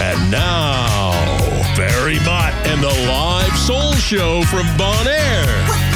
And now, Barry Mott and the Live Soul Show from Bon Air.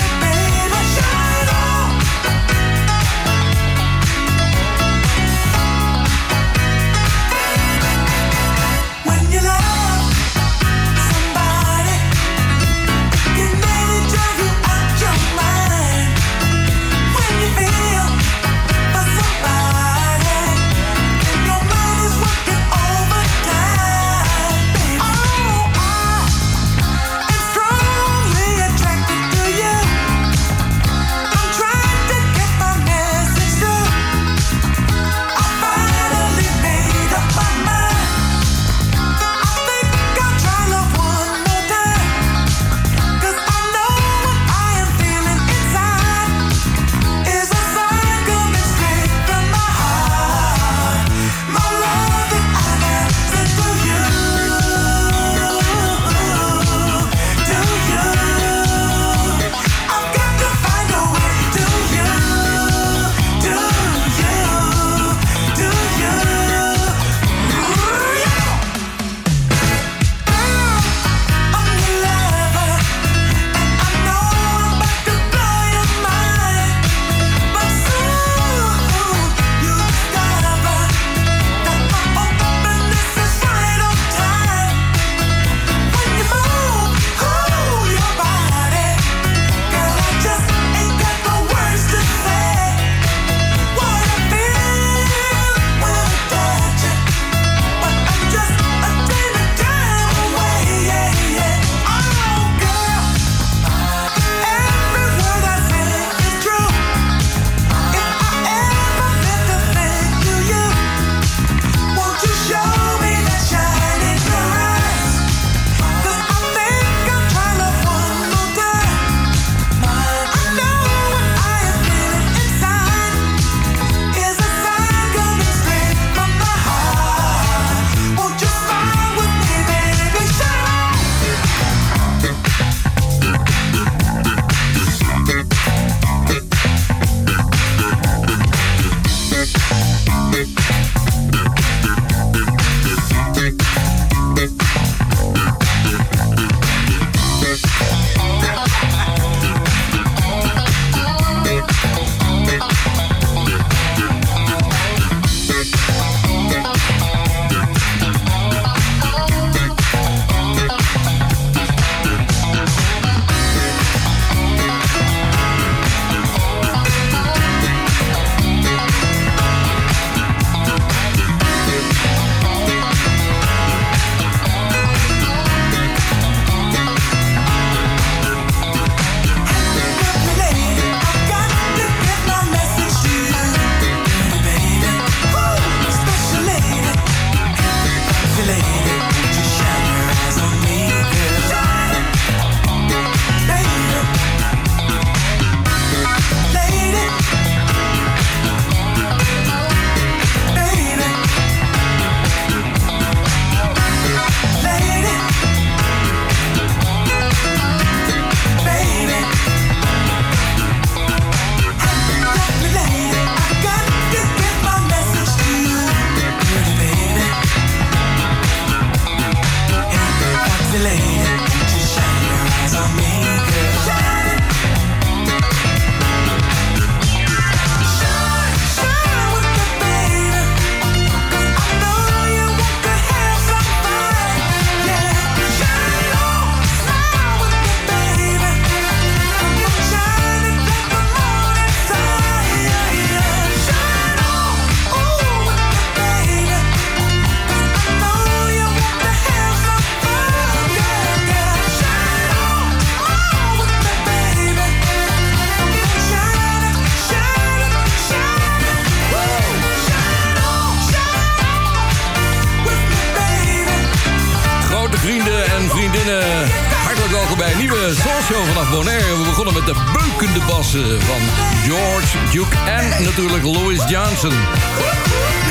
Johnson.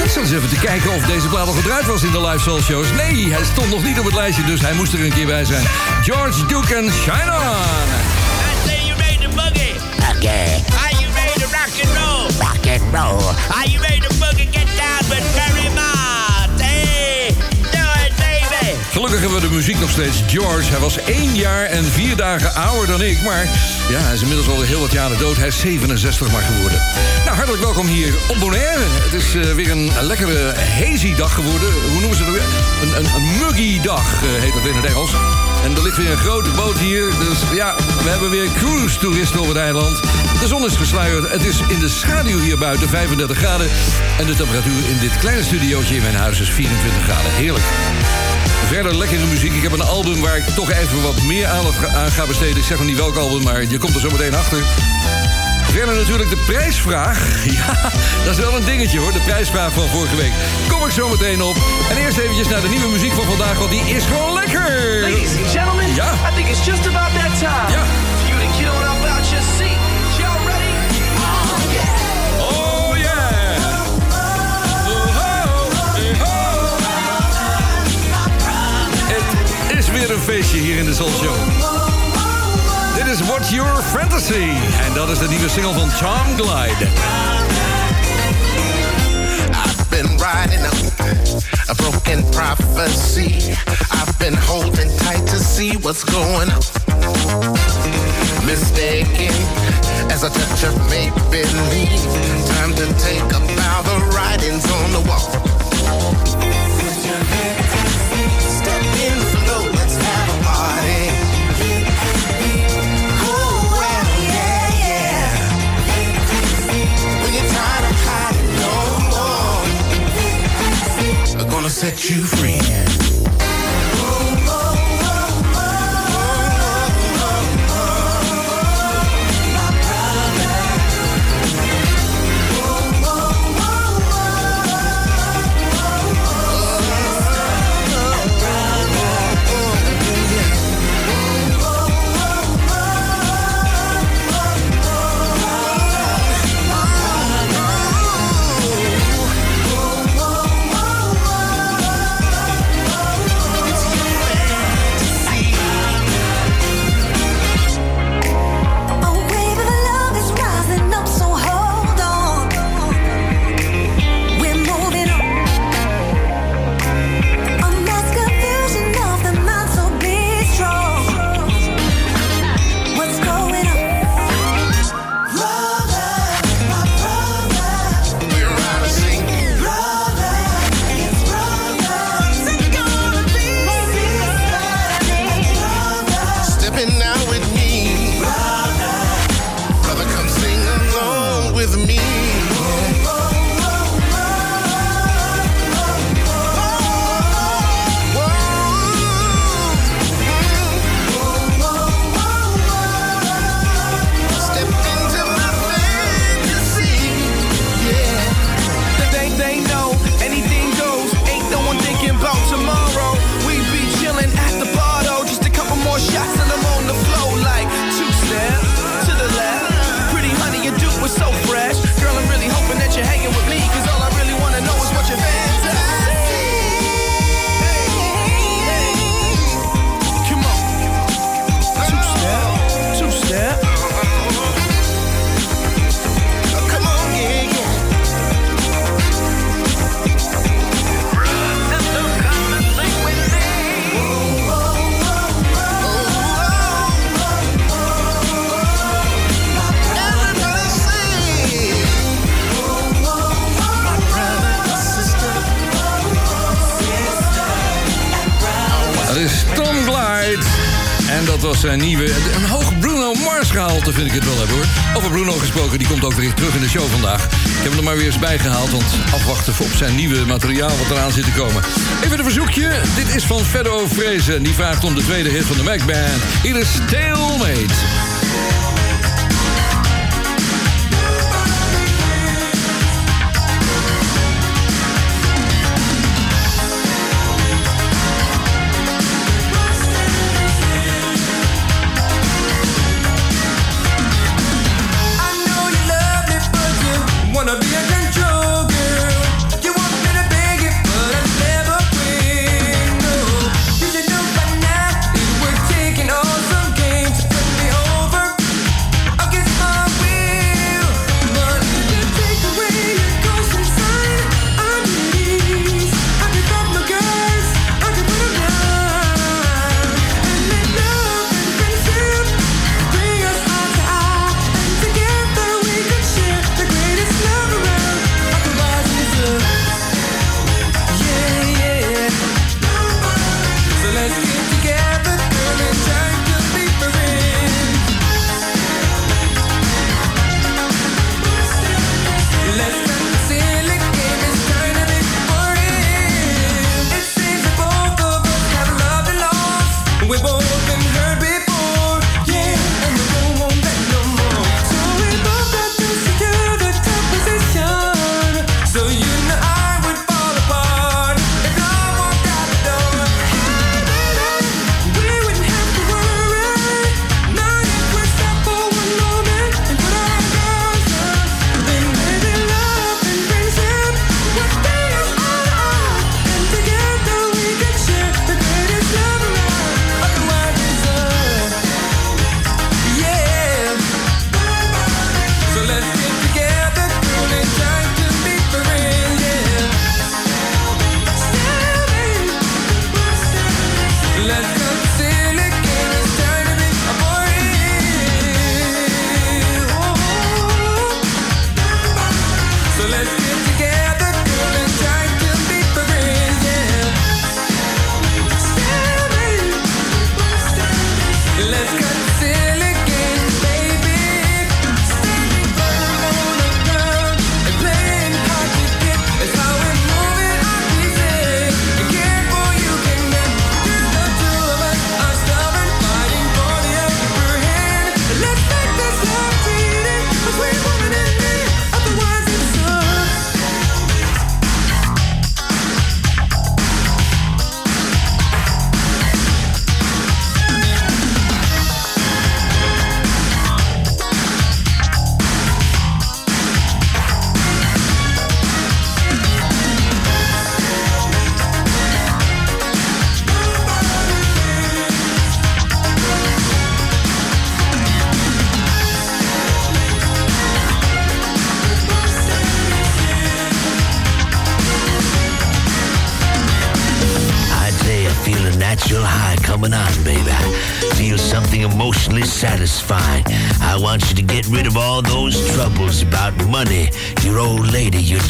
Ik eens even te kijken of deze plaat al gedraaid was in de live soul shows. Nee, hij stond nog niet op het lijstje, dus hij moest er een keer bij zijn. George Duke en Shine On. I say you made the boogie. Rock and roll? Roll. Are you made the boogie get down with Mary Hey, baby. Gelukkig hebben we de muziek nog steeds. George, hij was één jaar en vier dagen ouder dan ik, maar ja, hij is inmiddels al heel wat jaren dood. Hij is 67 maar geworden. Nou, hartelijk welkom hier op Bonaire. Het is eh, weer een, lekkere hazy dag geworden. Hoe noemen ze dat weer? Een, een, een muggy dag eh, heet dat in het Engels. En er ligt weer een grote boot hier. Dus ja, we hebben weer cruise-toeristen op het eiland. De zon is gesluierd. Het is in de schaduw hier buiten 35 graden. En de temperatuur in dit kleine studiootje in mijn huis is 24 graden. Heerlijk. Verder lekkere muziek. Ik heb een album waar ik toch even wat meer aandacht aan ga besteden. Ik zeg nog niet welk album, maar je komt er zo meteen achter. Verder natuurlijk de prijsvraag. Ja, dat is wel een dingetje hoor, de prijsvraag van vorige week. Kom ik zo meteen op. En eerst eventjes naar de nieuwe muziek van vandaag, want die is gewoon lekker. Ladies and gentlemen, Ja. I think it's just about that time Ja. Weer een feestje hier in de. Dit is What's Your Fantasy. En dat is de nieuwe single van Tom Glide. I've been riding a, broken prophecy. I've been holding tight to see what's going on. Mistaken as a touch of make believe. Time to take a bow, the writings on the wall. Set you free. Materiaal wat eraan zit te komen. Even een verzoekje. Dit is van Feddo Vrezen. Die vraagt om de tweede hit van de Mac Band. Hier is Stalemate.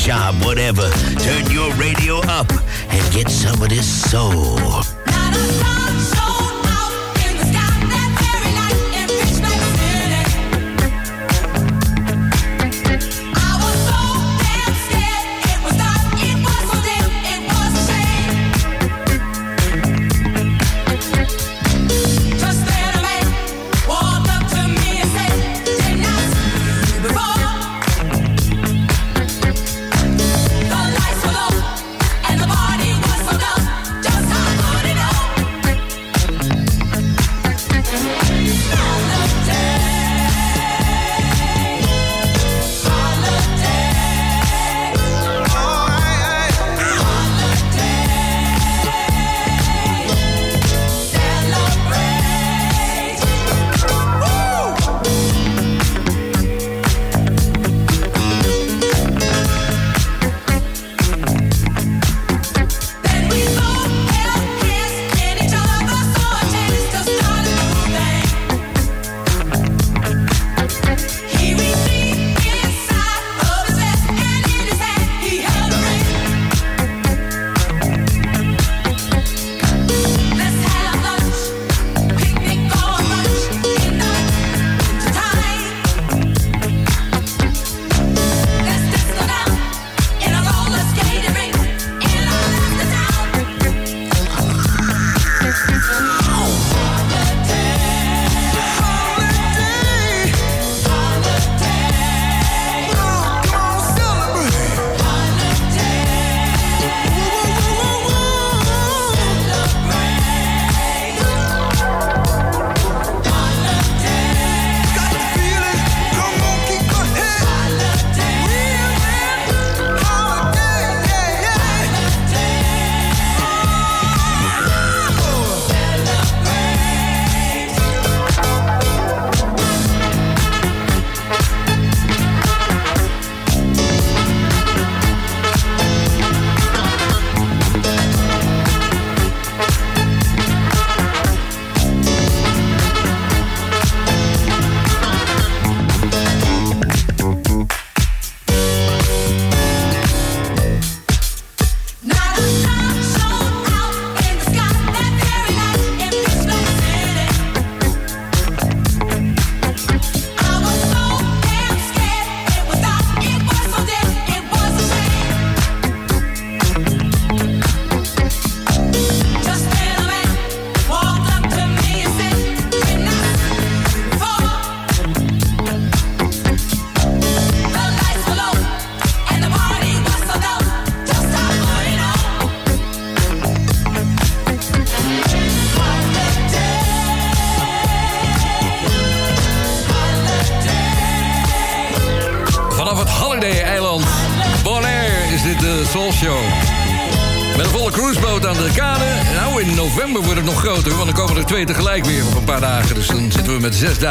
Job, whatever. Turn your radio up and get some of this soul.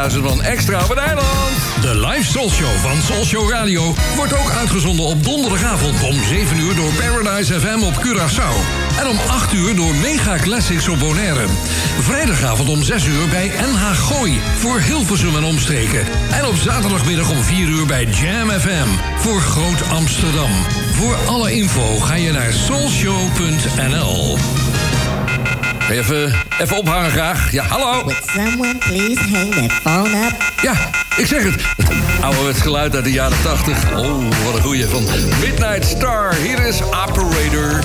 2000 man extra op het eiland. De live Soul Show van Soul Show Radio wordt ook uitgezonden op donderdagavond om 7 uur door Paradise FM op Curaçao. En om 8 uur door Mega Classics op Bonaire. Vrijdagavond om 6 uur bij NH Gooi voor Hilversum en omstreken. En op zaterdagmiddag om 4 uur bij Jam FM voor Groot Amsterdam. Voor alle info ga je naar soulshow.nl. Even, even ophangen graag? Ja, hallo? Would someone please hang that phone up? Ja, ik zeg het. Ouderwets geluid uit de jaren 80. Oh, wat een goeie van Midnight Star. Hier is Operator.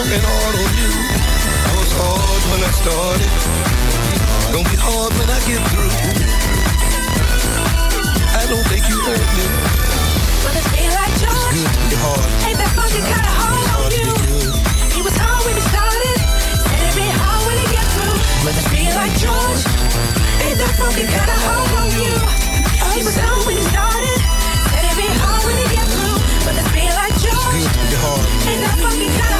George, ain't hard on you? I was hard when I started. Gonna be hard when I get through. I don't think you hurt me. But it feel like It's George. good to be hard. Ain't that funky kinda hard on you? He was hard when he started. Said it be hard when he get through. But it feel like George. Ain't that funky kinda hard on you? He was hard when he started. Said it be hard when he get through. But it feel like George. Good to be hard. Ain't that funky kinda hard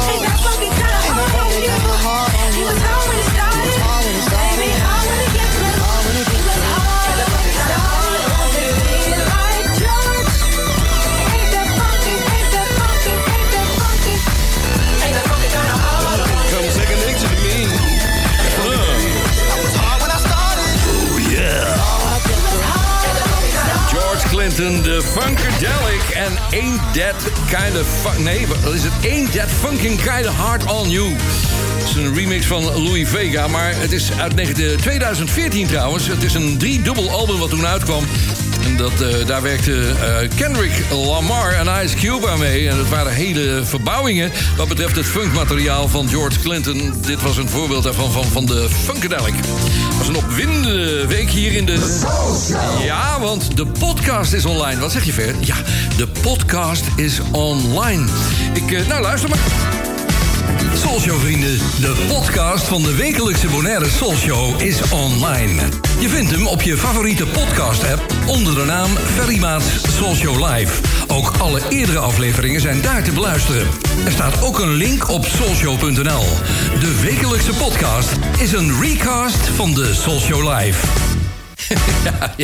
Clinton, de Funkadelic en Ain't That Kind of Fun... Nee, wat is het? Ain't That Funkin' Kind of Hard On You. Het is een remix van Louis Vega, maar het is uit 19 2014 trouwens. Het is een driedubbel album wat toen uitkwam. En dat, eh, daar werkte eh, Kendrick Lamar en Ice Cube aan mee. En het waren hele verbouwingen wat betreft het funkmateriaal van George Clinton. Dit was een voorbeeld daarvan van, van de Funkadelic. Was een opwindende week hier in de... Ja, want de podcast is online. Wat zeg je, Ver? Ja, de podcast is online. Ik, eh, nou, luister maar. Soulshow vrienden, de podcast van de wekelijkse Bonaire Soulshow is online. Je vindt hem op je favoriete podcast app onder de naam Ferry Maats Soulshow Live. Ook alle eerdere afleveringen zijn daar te beluisteren. Er staat ook een link op soulshow.nl. De wekelijkse podcast is een recast van de Soulshow Live. ja,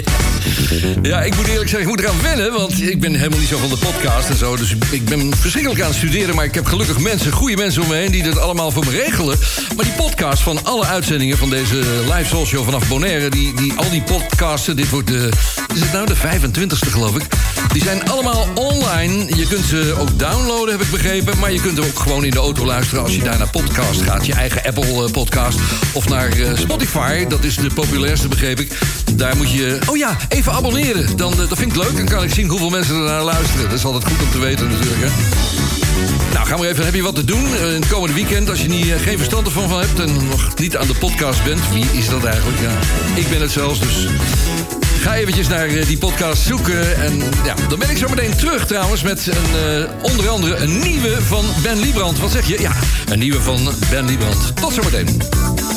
ja. ik moet eerlijk zeggen, ik moet eraan wennen, want ik ben helemaal niet zo van de podcast en zo. Dus ik ben verschrikkelijk aan het studeren, maar ik heb gelukkig mensen, goede mensen om me heen die dit allemaal voor me regelen. Maar die podcast van alle uitzendingen van deze live show vanaf Bonaire, die, die, al die podcasten, dit wordt de, is het nou de 25ste geloof ik, die zijn allemaal online. Je kunt ze ook downloaden, heb ik begrepen, maar je kunt ook gewoon in de auto luisteren als je daar naar podcast gaat, je eigen Apple eh, podcast of naar eh, Spotify, dat is de populairste begreep ik. Daar moet je, oh ja, even abonneren. Dan, eh, dat vind ik leuk. Dan kan ik zien hoeveel mensen er naar luisteren. Dat is altijd goed om te weten natuurlijk, hè. Nou, ga maar even. Heb je wat te doen in het komende weekend? Als je niet, geen verstand ervan van hebt en nog niet aan de podcast bent. Wie is dat eigenlijk? Ja, ik ben het zelfs, dus... Ga eventjes naar eh, die podcast zoeken. En ja, dan ben ik zo meteen terug trouwens met een, eh, onder andere een nieuwe van Ben Liebrand. Wat zeg je? Ja, een nieuwe van Ben Liebrand. Tot zometeen.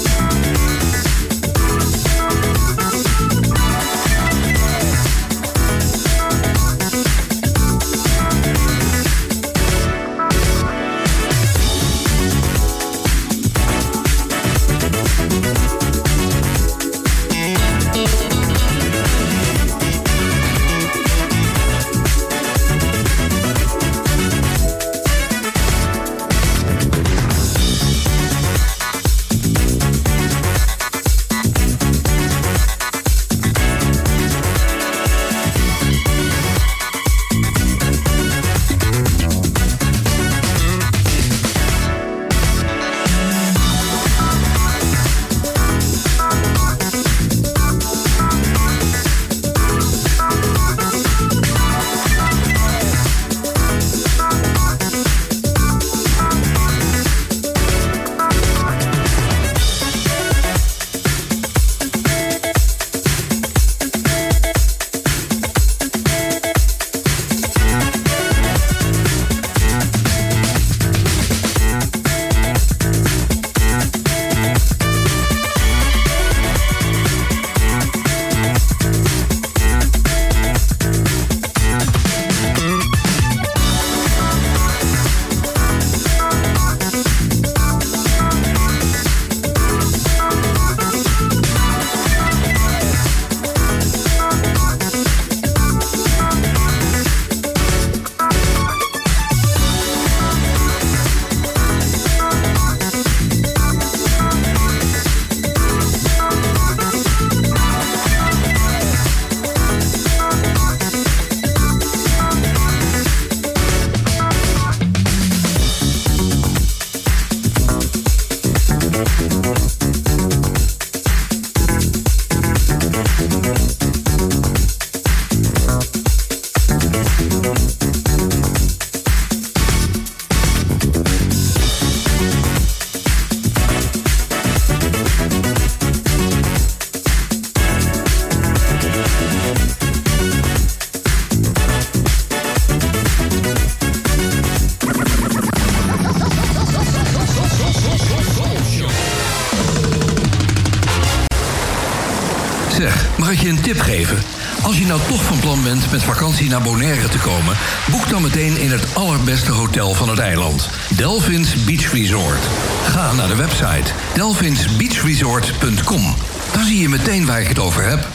Vakantie naar Bonaire te komen... boek dan meteen in het allerbeste hotel van het eiland. Delphins Beach Resort. Ga naar de website delphinsbeachresort.com. Dan zie je meteen waar ik het over heb.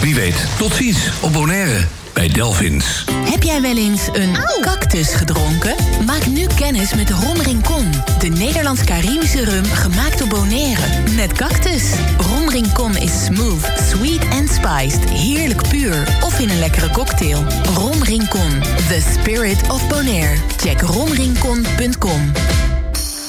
Wie weet, tot ziens op Bonaire bij Delphins. Heb jij wel eens een cactus gedronken? Maak nu kennis met Rom Rincon. De Nederlands-Caribische rum gemaakt op Bonaire. Met cactus. Rom Rincon is smooth, sweet en spiced. Heerlijk puur. Of in een lekkere cocktail. Rom Rincon. The spirit of Bonaire. Check romrincon.com.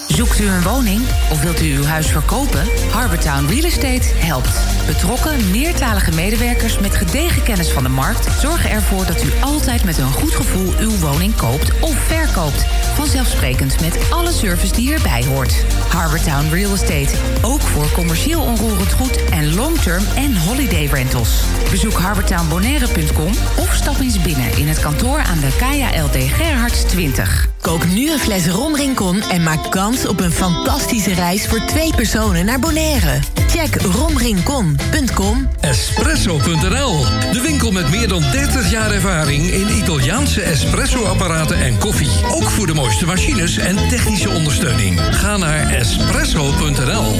Zoekt u een woning of wilt u uw huis verkopen? Harbortown Real Estate helpt. Betrokken, meertalige medewerkers met gedegen kennis van de markt... zorgen ervoor dat u altijd met een goed gevoel uw woning koopt of verkoopt. Vanzelfsprekend met alle service die erbij hoort. Harbortown Real Estate. Ook voor commercieel onroerend goed en long-term en holiday rentals. Bezoek harbortownbonaire.com of stap eens binnen in het kantoor aan de Kaya LD Gerhards 20. Kook nu een fles Rom Rincon en maak kans op een fantastische reis voor twee personen naar Bonaire. Check romrincon.com. Espresso.nl, de winkel met meer dan 30 jaar ervaring in Italiaanse espresso-apparaten en koffie. Ook voor de mooiste machines en technische ondersteuning. Ga naar espresso.nl.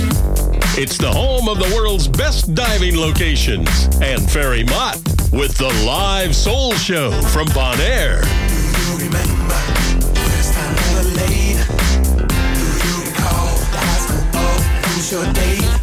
It's the home of the world's best diving locations. And Ferry Mott with the live soul show from Bonaire. you remember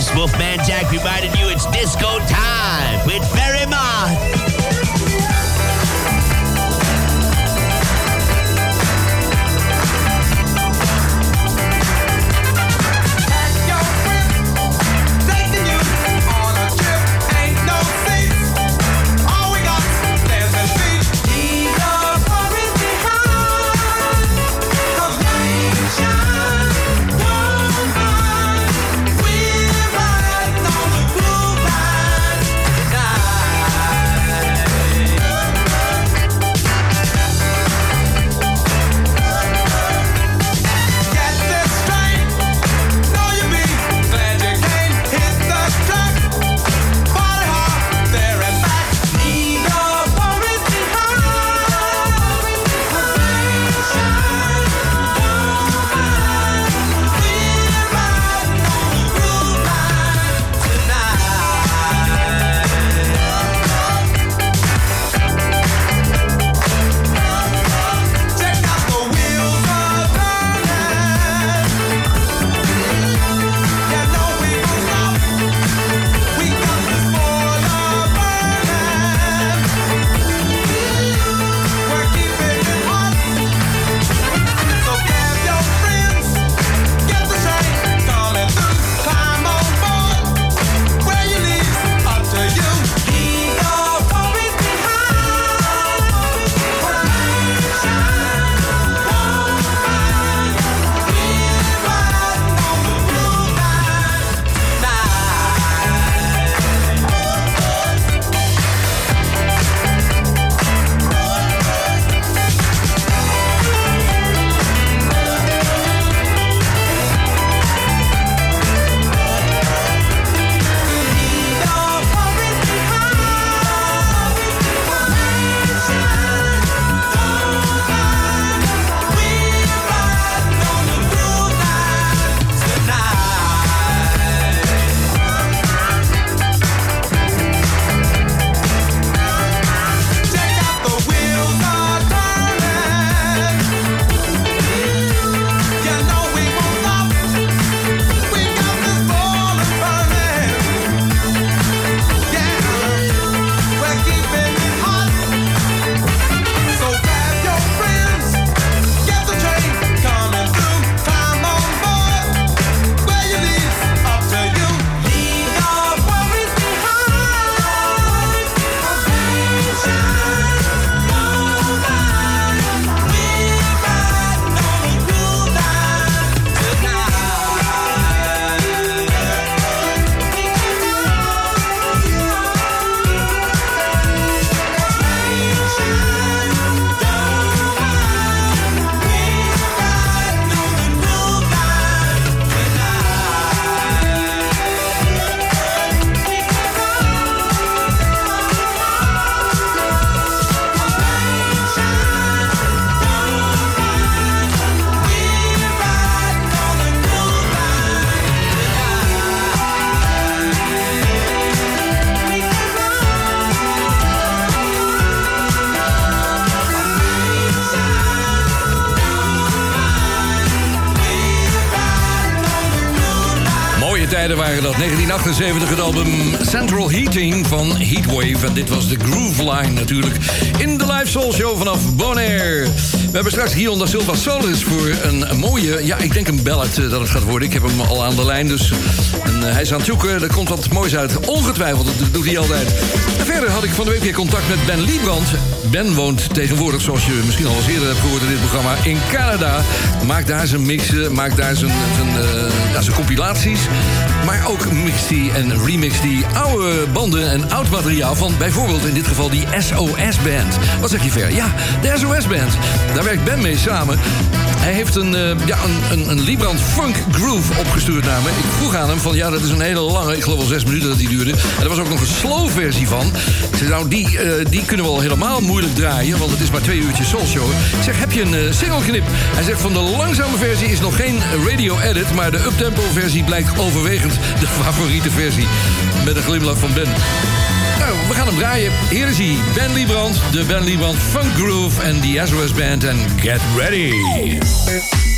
This Wolfman Jack reminded you it's disco time with Ferry Mott. Waren dat. 1978 het album Central Heating van Heatwave. En dit was de Groove Line natuurlijk. In de live soul show vanaf Bonaire. We hebben straks Guillaume da Silva Solis voor een, mooie... Ja, ik denk een ballad eh, dat het gaat worden. Ik heb hem al aan de lijn, dus en, eh, hij is aan het zoeken. Er komt wat moois uit. Ongetwijfeld, dat doet hij altijd. Verder had ik van de week weer contact met Ben Liebrand. Ben woont tegenwoordig, zoals je misschien al eens eerder hebt gehoord in dit programma... in Canada. Maakt daar zijn mixen, maakt daar zijn, zijn, eh, compilaties. Maar ook mixt hij en remixt die oude banden en oud materiaal... van bijvoorbeeld in dit geval die SOS-band. Wat zeg je ver? Ja, de SOS-band. Daar werkt Ben mee samen. Hij heeft een, eh, ja, een, een, een Librand Funk Groove opgestuurd naar me. Ik vroeg aan hem van, ja, dat is een hele lange... ik geloof wel zes minuten dat die duurde. En er was ook nog een slow versie van. Zei, nou, die, eh, die kunnen we al helemaal moeilijk draaien... want het is maar twee uurtjes soul show. Ik zeg, heb je een uh, singleknip? Hij zegt, van de langzame versie is nog geen radio-edit... maar de uptempo versie blijkt overwegend de favoriete versie. Met een glimlach van Ben. Nou, we gaan hem draaien. Hier is hij, Ben Liebrand, de Ben Liebrand Funk Groove... en de SOS Band en Get Ready.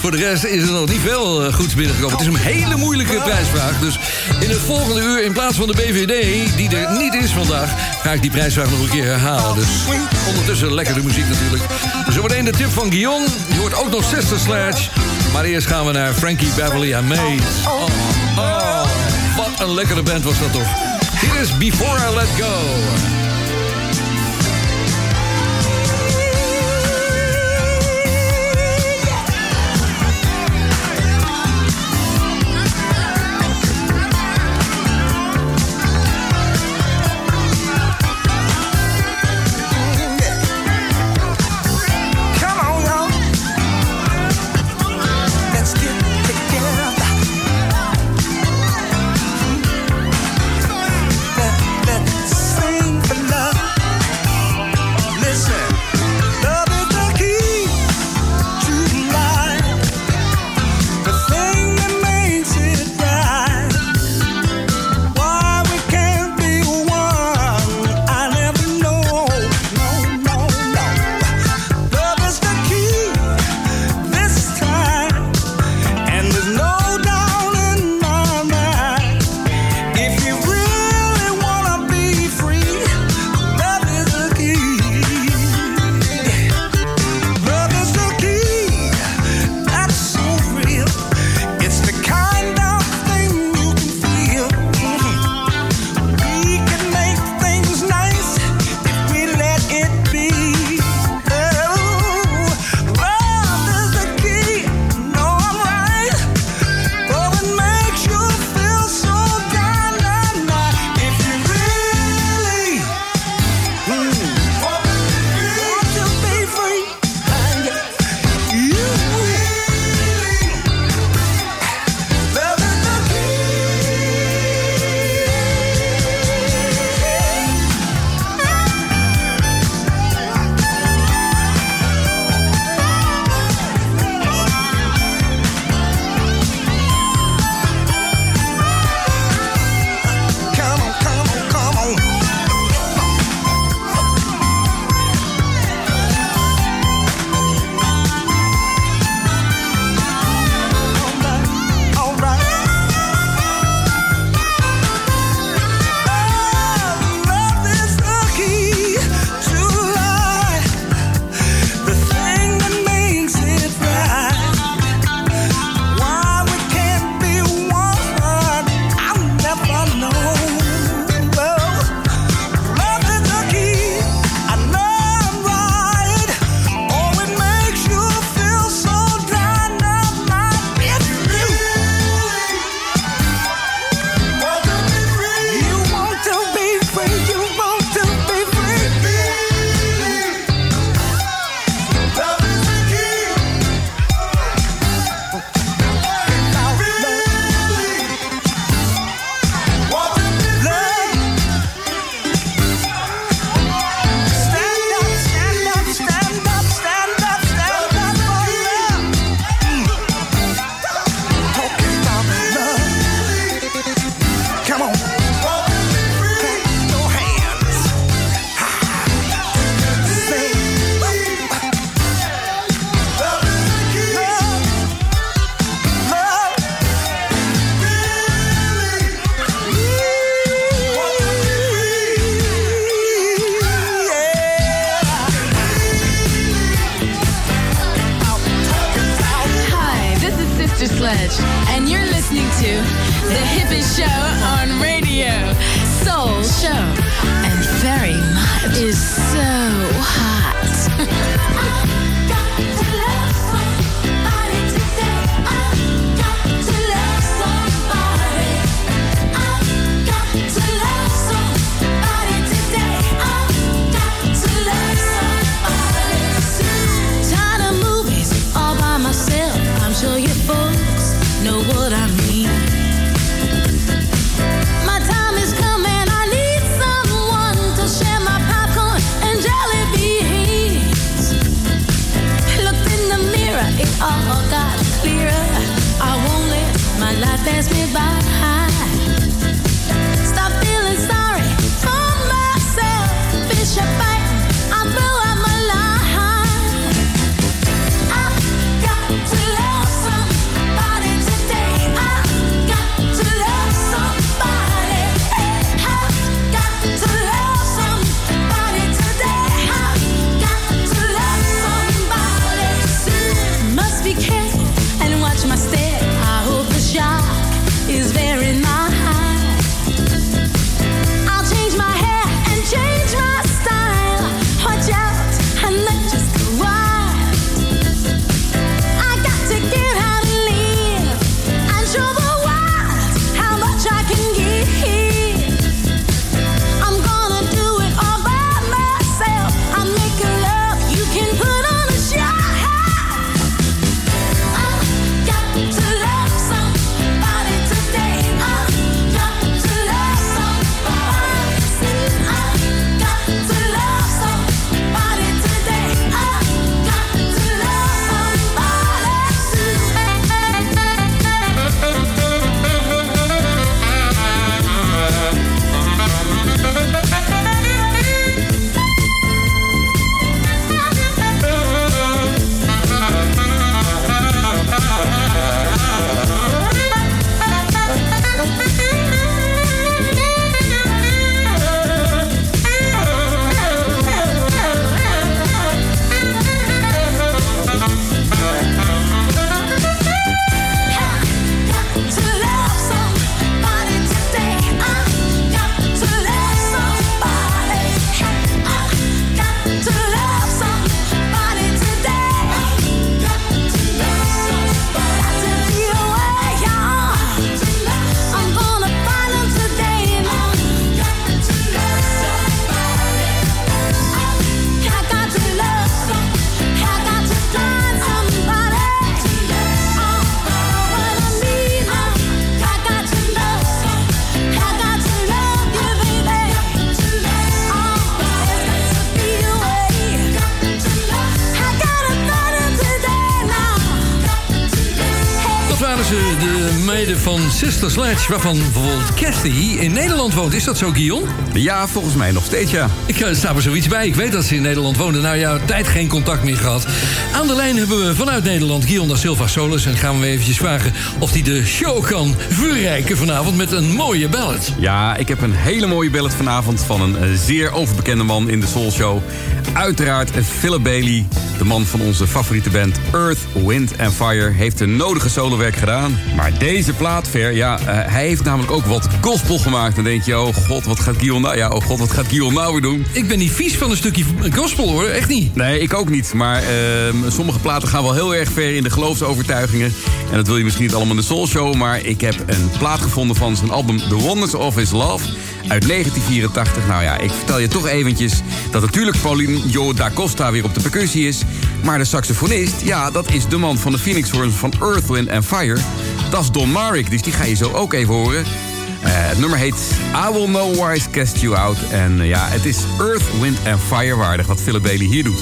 Voor de rest is er nog niet veel eh, goeds binnengekomen. Het is een hele moeilijke prijsvraag. Dus in het volgende uur, in plaats van de BVD, die er niet is vandaag, ga ik die prijsvraag nog een keer herhalen. Dus ondertussen lekkere muziek natuurlijk. Zometeen de tip van Guillaume. Je hoort ook nog Sister Sledge. Maar eerst gaan we naar Frankie Beverly en May. Oh, oh, wat een lekkere band was dat toch. Hier is Before I Let Go. Sledge, waarvan bijvoorbeeld Cathy in Nederland woont. Is dat zo, Guillaume? Ja, volgens mij nog steeds, ja. Ik eh, sta er zoiets bij. Ik weet dat ze in Nederland woonde. Nou ja, tijd geen contact meer gehad. Aan de lijn hebben we vanuit Nederland Guillaume da Silva Solis. En gaan we eventjes vragen of hij de show kan verrijken vanavond met een mooie ballad. Ja, ik heb een hele mooie ballad vanavond van een eh, zeer overbekende man in de Soul Show. Uiteraard eh, Philip Bailey, de man van onze favoriete band Earth, Wind and Fire, heeft de nodige solowerk gedaan. Maar deze plaat, Ver, ja, eh, hij heeft namelijk ook wat gospel gemaakt. Dan denk je, oh god, wat gaat Guillaume nou, ja, oh god, wat gaat Guillaume nou weer doen? Ik ben niet vies van een stukje gospel hoor, echt niet. Nee, ik ook niet. Maar ehm, sommige platen gaan wel heel erg ver in de geloofsovertuigingen. En dat wil je misschien niet allemaal in de Soul Show. Maar ik heb een plaat gevonden van zijn album The Wonders of His Love uit 1984. Nou ja, ik vertel je toch eventjes dat natuurlijk Paulinho da Costa weer op de percussie is. Maar de saxofonist, ja, dat is de man van de Phoenix Horns van Earth, Wind Fire. Dat is Don Marik, dus die ga je zo ook even horen. Eh, het nummer heet I Will No Wise Cast You Out. En eh, ja, het is Earth, Wind Fire waardig wat Philip Bailey hier doet.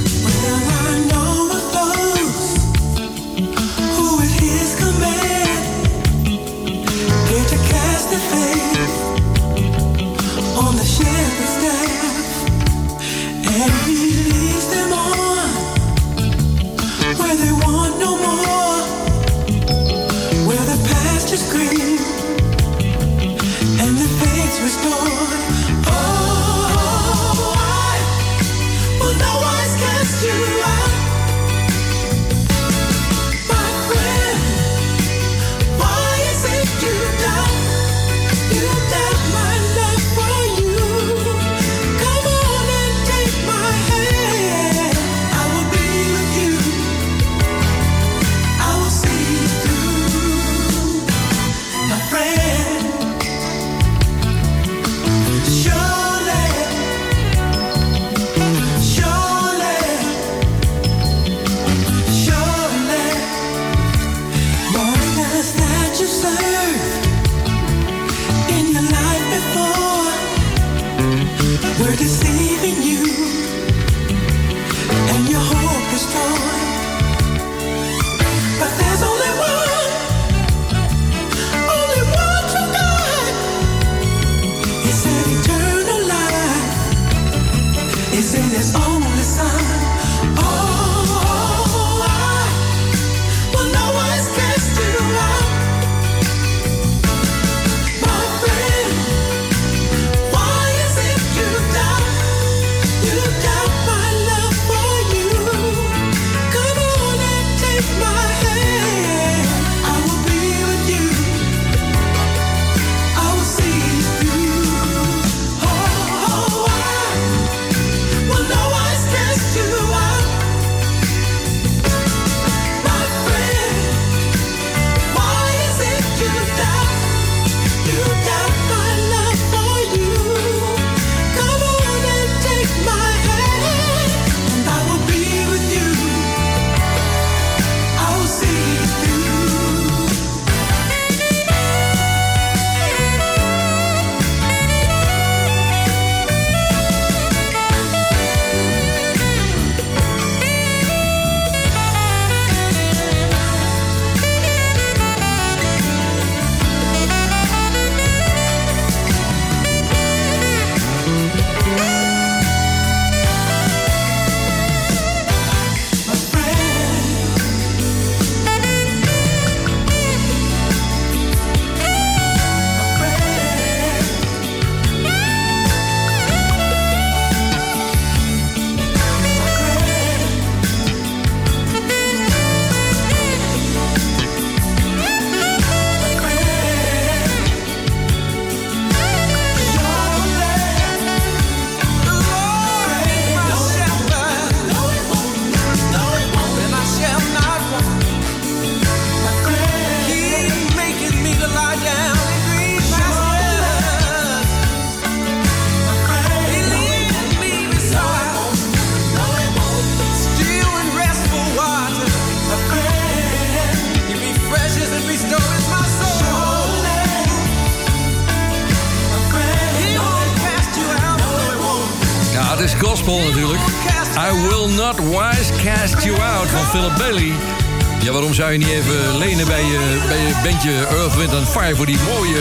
Bij je bandje Earth, Wind and Fire... voor die mooie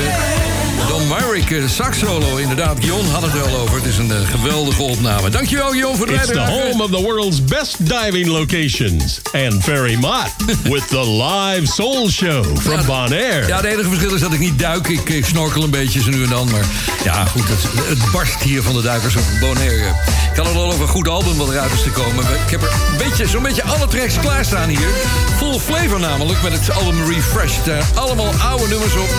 Don Myrick eh, sax solo. Inderdaad, Gion had het wel over. Het is een eh, geweldige opname. Dankjewel, Gion, voor de It's the home of the world's best diving locations. And Ferry Mott with the live soul show from Bonaire. Ja, het enige verschil is dat ik niet duik. Ik, ik snorkel een beetje zo nu en dan. Maar ja, goed, het, het barst hier van de duikers op Bonaire. Ik had het al over een goed album wat eruit is gekomen. Ik heb er beetje, zo'n beetje alle tracks klaarstaan hier. Full flavor namelijk, met het album Refreshed. Daar allemaal oude nummers op,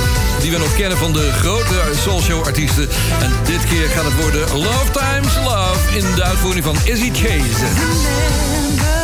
die we nog kennen van de grote soul show artiesten. En dit keer gaat het worden Love Times Love in de uitvoering van Izzy Chase.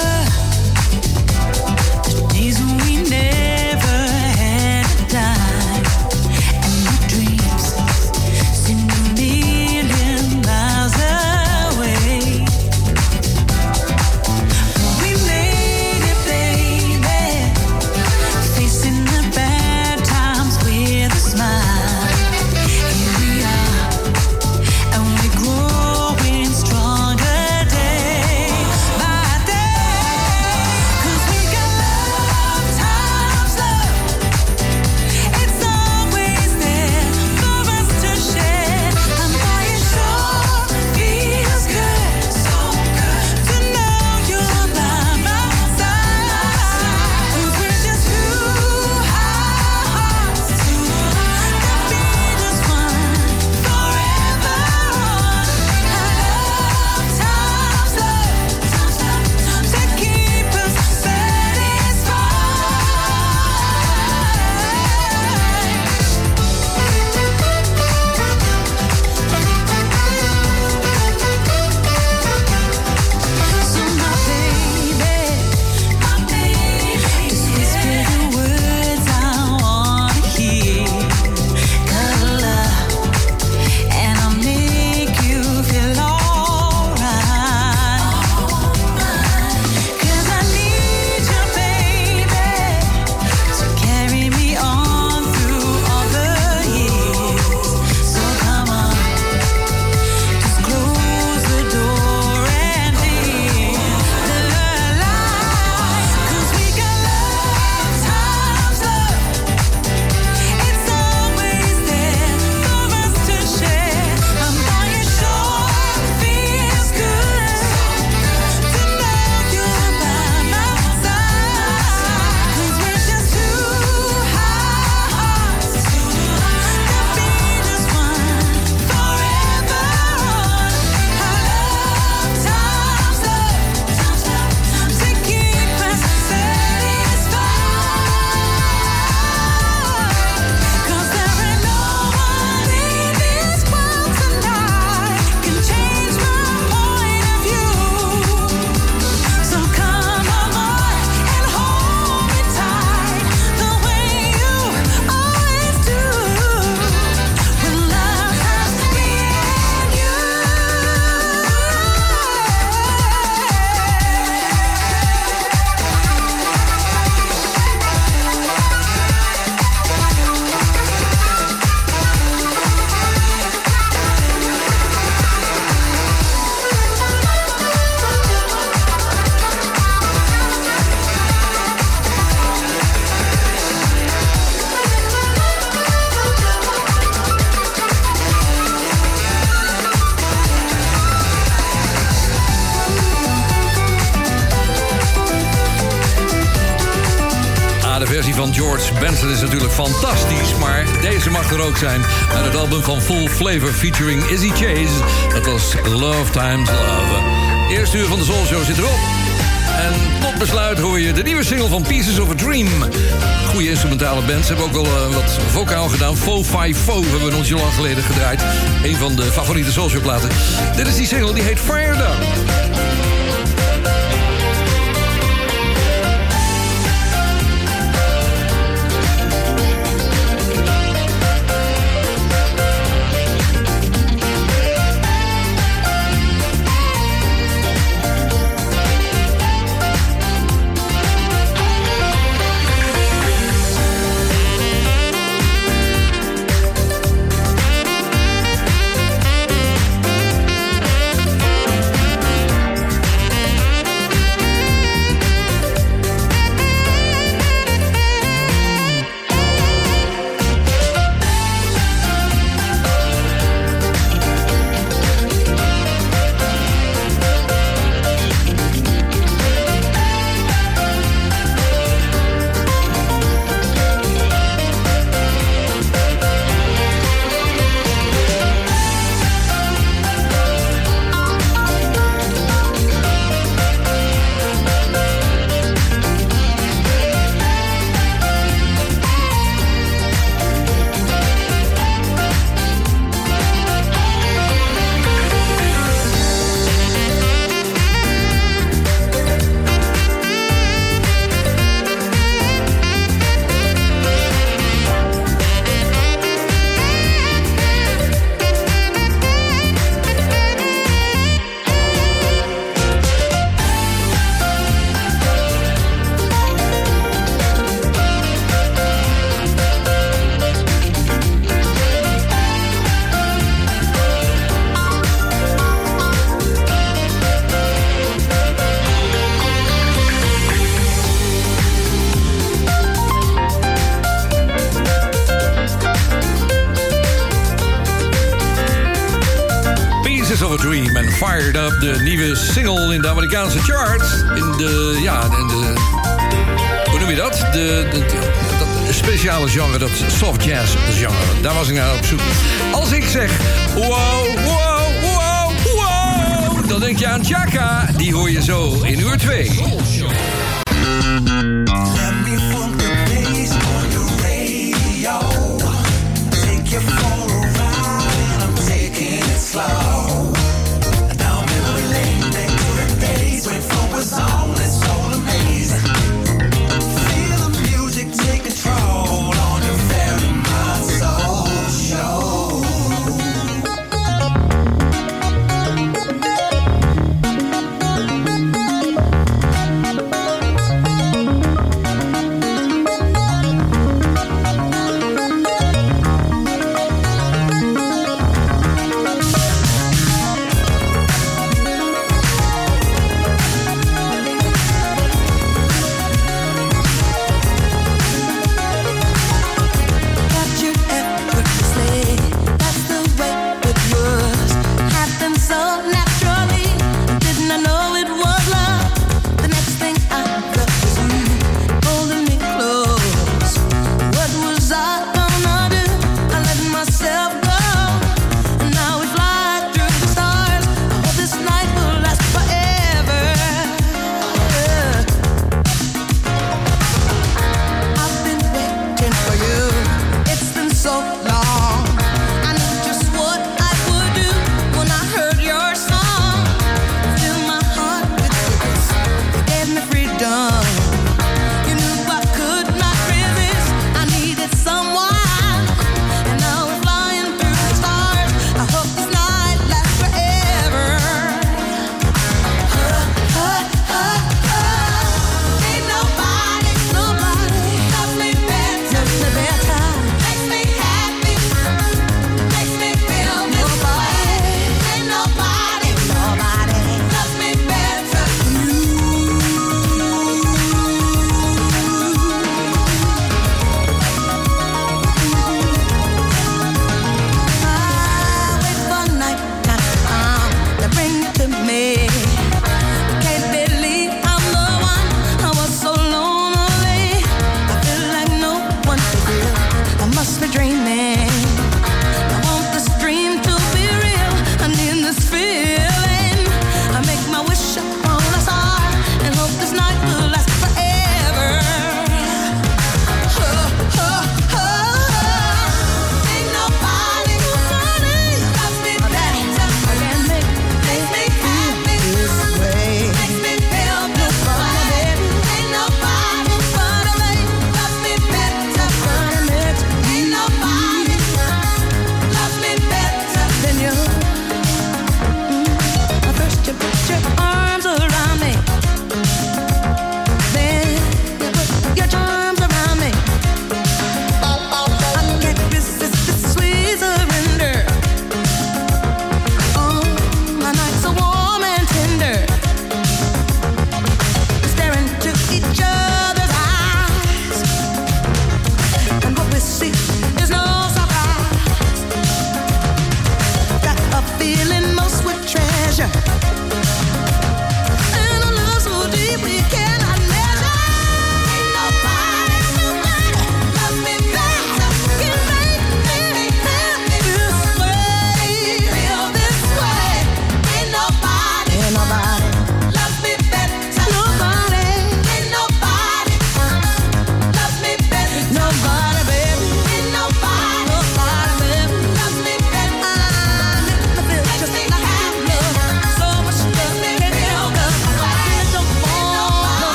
Ook zijn. Uit het album van Full Flavor featuring Izzy Chase. Dat was Love Times Love. Eerste uur van de Soul Show zit erop. En tot besluit hoor je de nieuwe single van Pieces of a Dream. Goede instrumentale bands. Hebben ook wel eh, wat vocaal gedaan. Fo Fi Fo hebben we ons heel lang geleden gedraaid. Een van de favoriete Soul Show platen. Dit is die single, die heet Fire Down.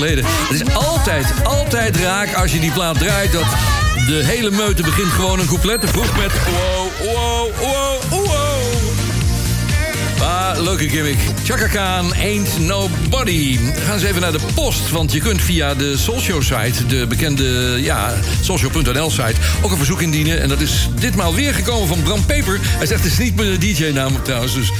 Het is altijd, altijd raak als je die plaat draait... dat de hele meute begint gewoon een couplet te vroeg met... Wow, wow, wow, wow. Ah, leuke gimmick. Chaka Khan, Ain't Nobody. Gaan eens even naar de post, want je kunt via de Soulshow-site... de bekende, ja, soulshow.nl-site... ook een verzoek indienen. En dat is ditmaal weer gekomen van Bram Peper. Hij zegt, het is niet mijn DJ-naam trouwens, dus...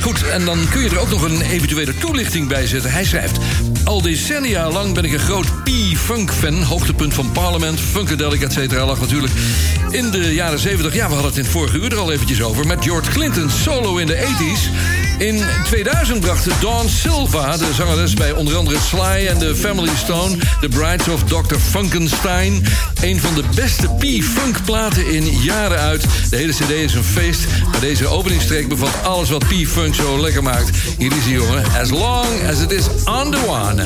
Goed, en dan kun je er ook nog een eventuele toelichting bij zetten. Hij schrijft... Al decennia lang ben ik een groot P-Funk-fan. Hoogtepunt van Parliament, Funkadelic, et cetera. lag natuurlijk in de jaren 70. Ja, we hadden het in het vorige uur er al eventjes over. Met George Clinton solo in de 80s. In 2000 bracht Dawn Silva, de zangeres bij onder andere Sly en de Family Stone... The Brides of Dr. Funkenstein... een van de beste P-Funk platen in jaren uit. De hele cd is een feest, maar deze openingstreek bevat alles wat P-Funk zo lekker maakt. Hier is hij, jongen. As long as it is on the one.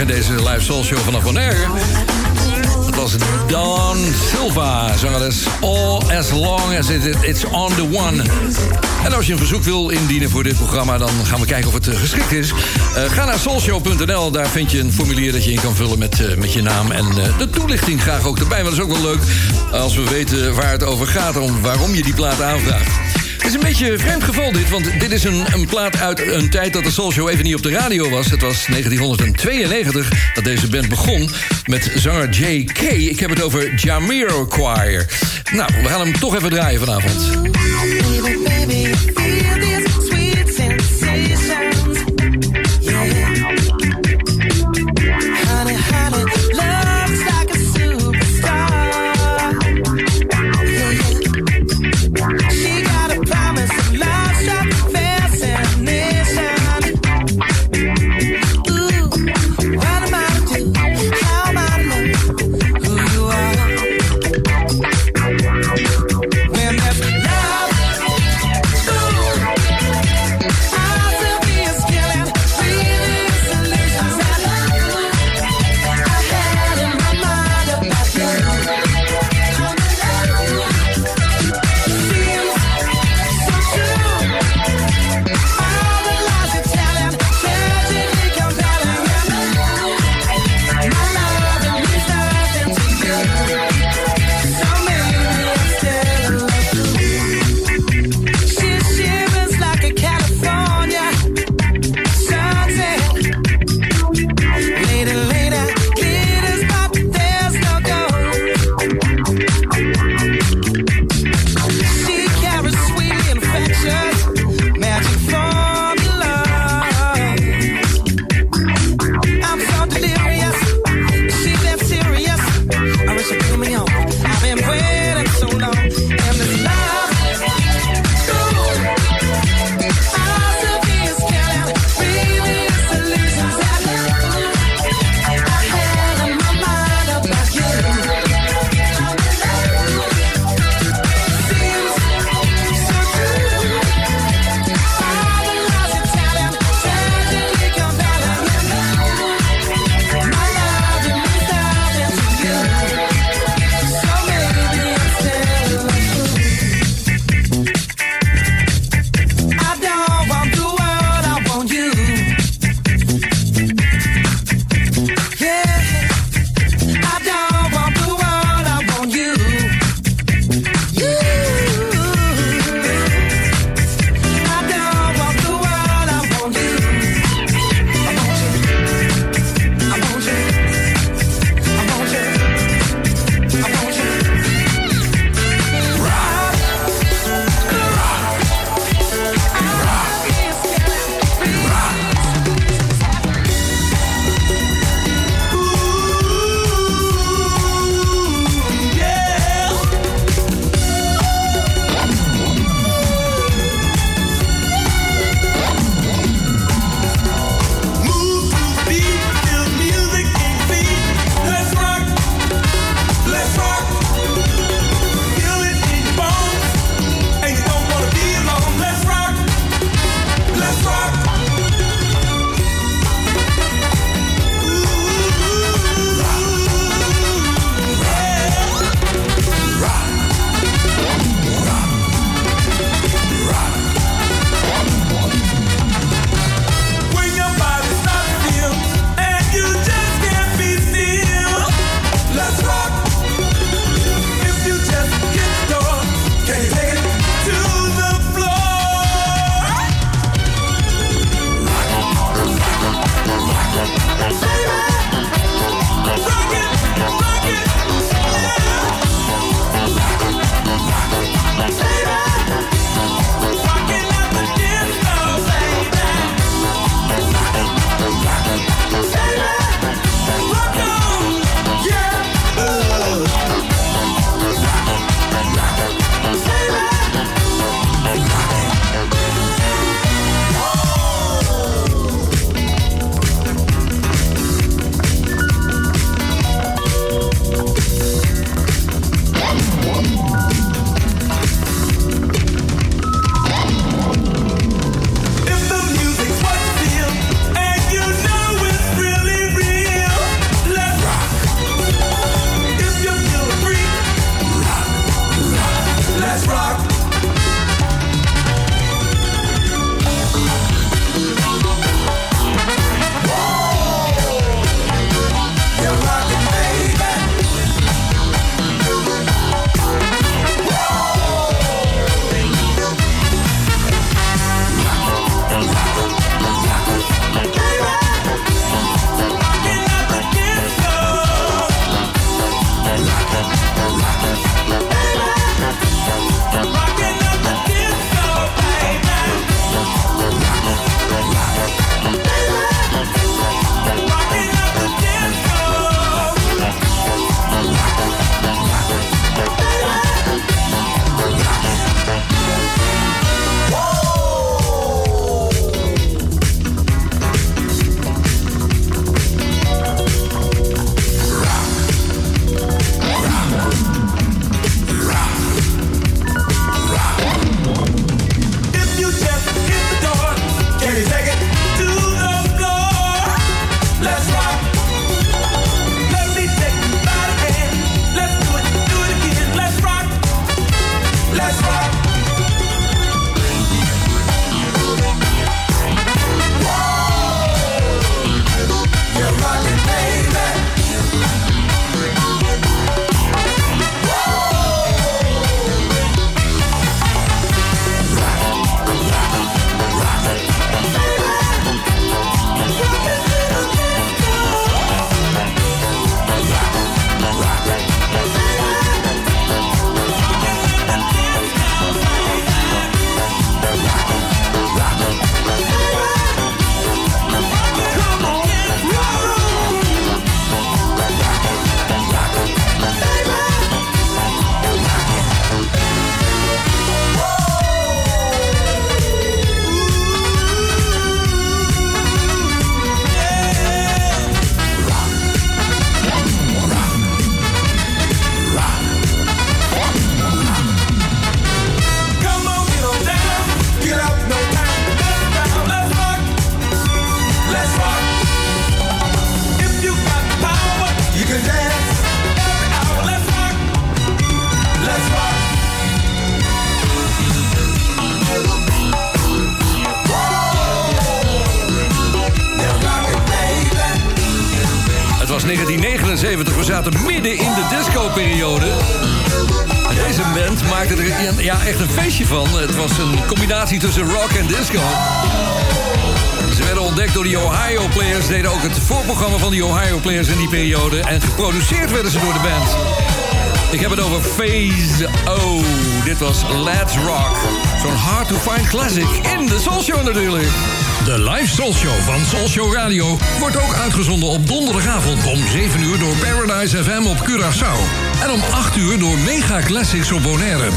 In deze live soul show vanaf Bonaire. Dat was Dawn Silva, zangeres All As Long As It, It's On The One. En als je een verzoek wil indienen voor dit programma... dan gaan we kijken of het eh, geschikt is. Eh, ga naar soulshow.nl, daar vind je een formulier dat je in kan vullen met, eh, met je naam. En de toelichting graag ook erbij, want dat is ook wel leuk... als we weten waar het over gaat, om waarom je die plaat aanvraagt. Het is een beetje vreemd geval dit, want dit is een, een plaat uit een tijd dat de Soul Show even niet op de radio was. Het was 1992 dat deze band begon met zanger J.K. Ik heb het over Jamiroquai. Nou, we gaan hem toch even draaien vanavond. Oh. Dit was Let's Rock. Zo'n hard to find classic in de Soul Show natuurlijk. De live Soul Show van Soul Show Radio wordt ook uitgezonden op donderdagavond om 7 uur door Paradise FM op Curaçao. En om 8 uur door Mega Classics op Bonaire.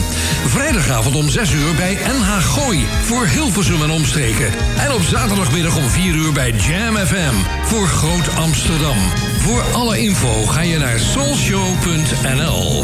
Vrijdagavond om 6 uur bij NH Gooi voor Hilversum en omstreken. En op zaterdagmiddag om 4 uur bij Jam FM voor Groot Amsterdam. Voor alle info ga je naar soulshow.nl.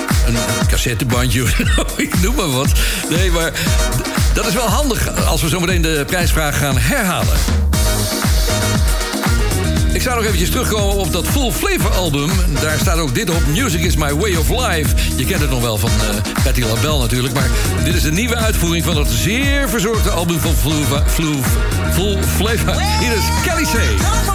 een cassettebandje ik noem maar wat. Nee, maar dat is wel handig als we zometeen de prijsvraag gaan herhalen. Ik zou nog eventjes terugkomen op dat Full Flavor album. Daar staat ook dit op, Music is my way of life. Je kent het nog wel van uh, Patti LaBelle natuurlijk... maar dit is de nieuwe uitvoering van het zeer verzorgde album van Full Flavor. Hier is Kelly C.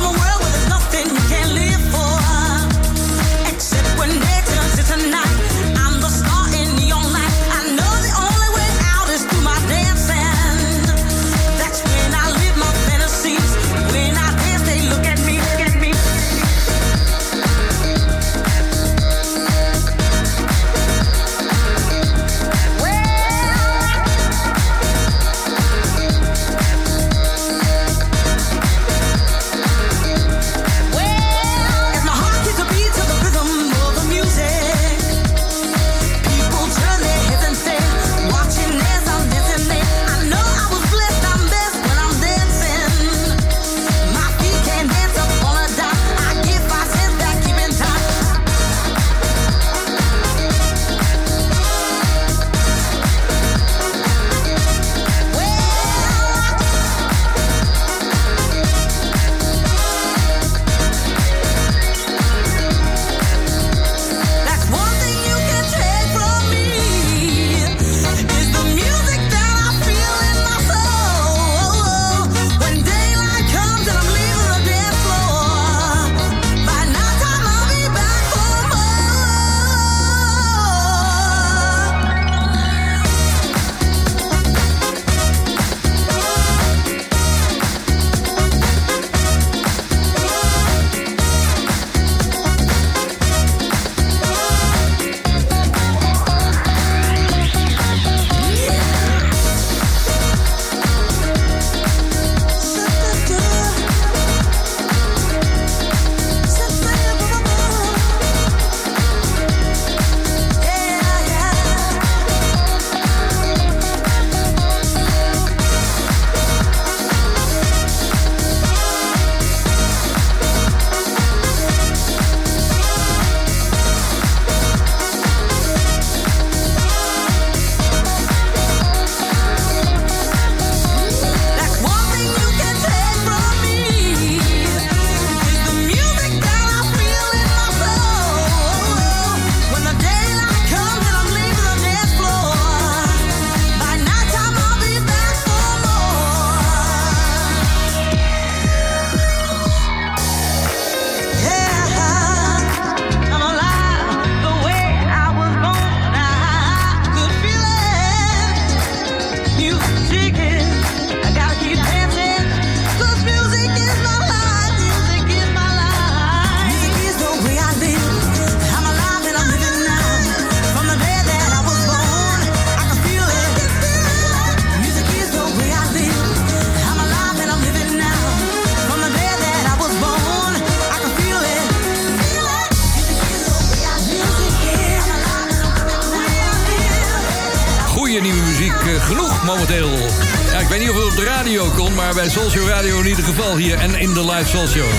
Live Soul Show.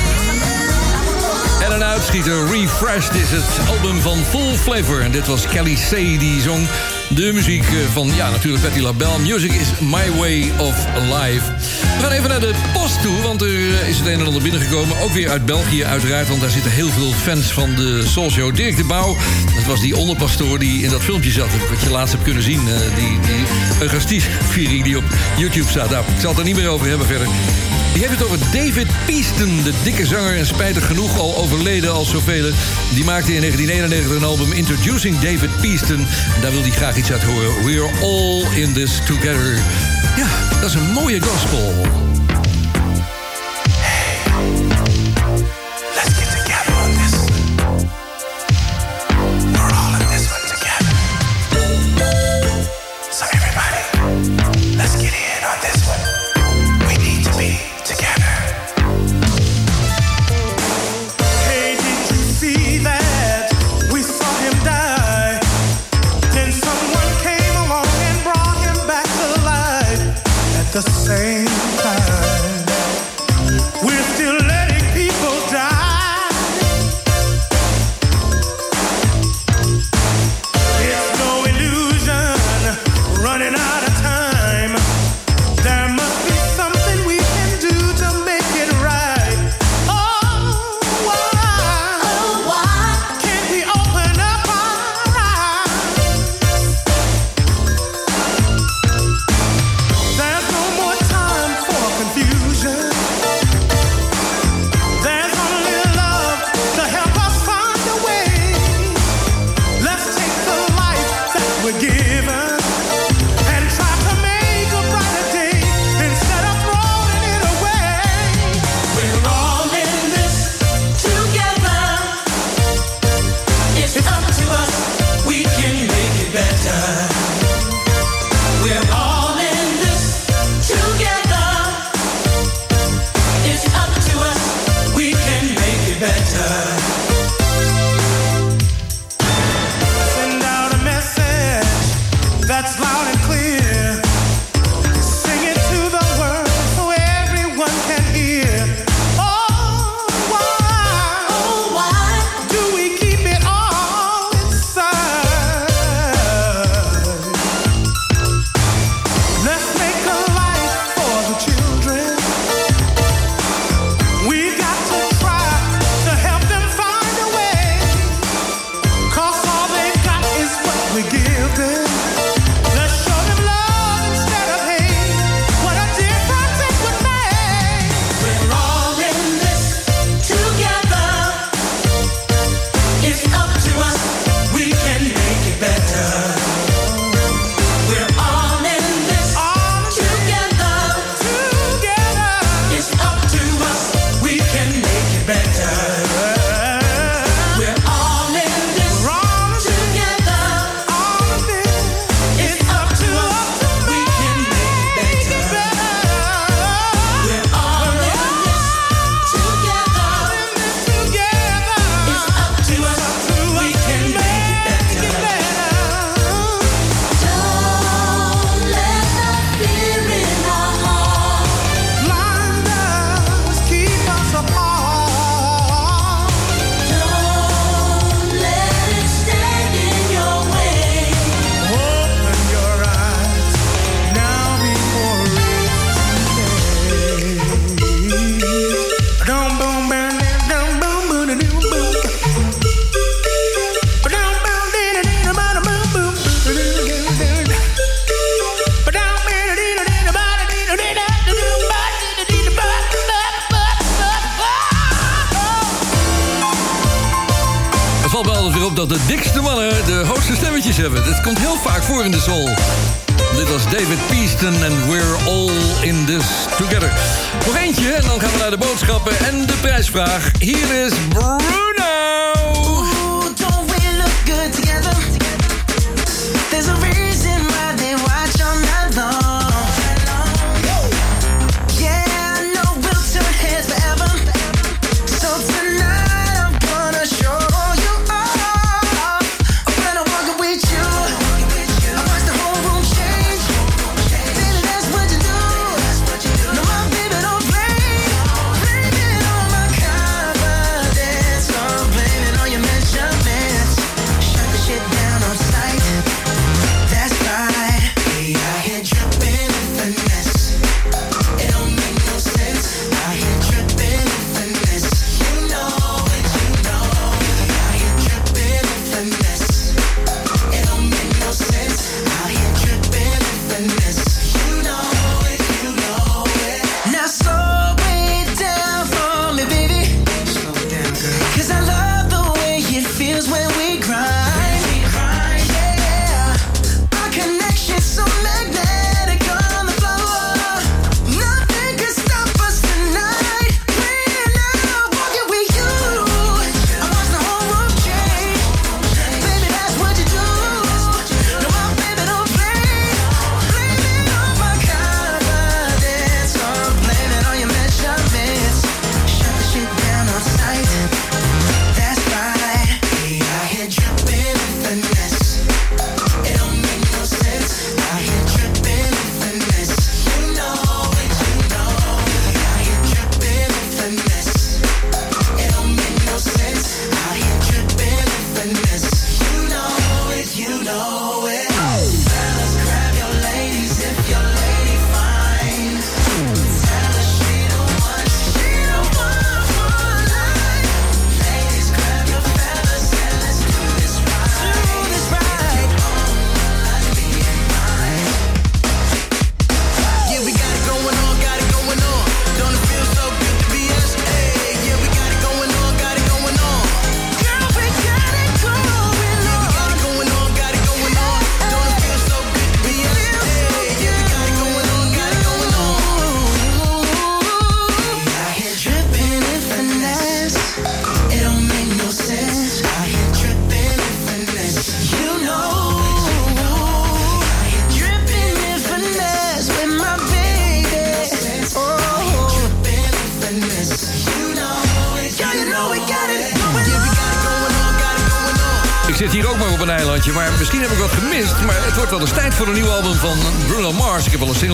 En een uitschieter, Refreshed, is het album van Full Flavor. En dit was Kelly C. die zong de muziek eh, van, ja, natuurlijk Betty LaBelle. Music is my way of life. We gaan even naar de post toe, want er eh, is het een en ander binnengekomen. Ook weer uit België, uiteraard, want daar zitten heel veel fans van de Soul Show. Dirk de Bouw, dat was die onderpastoor die in dat filmpje zat... wat je laatst hebt kunnen zien, eh, die, die eucharistieviering die op YouTube staat. Nou, ik zal het er niet meer over hebben verder. Die heeft het over David Piesten, de dikke zanger... en spijtig genoeg al overleden als zoveel. Die maakte in 1991 een album Introducing David Piesten. Daar wil hij graag iets uit horen. We're all in this together. Ja, dat is een mooie gospel. same time.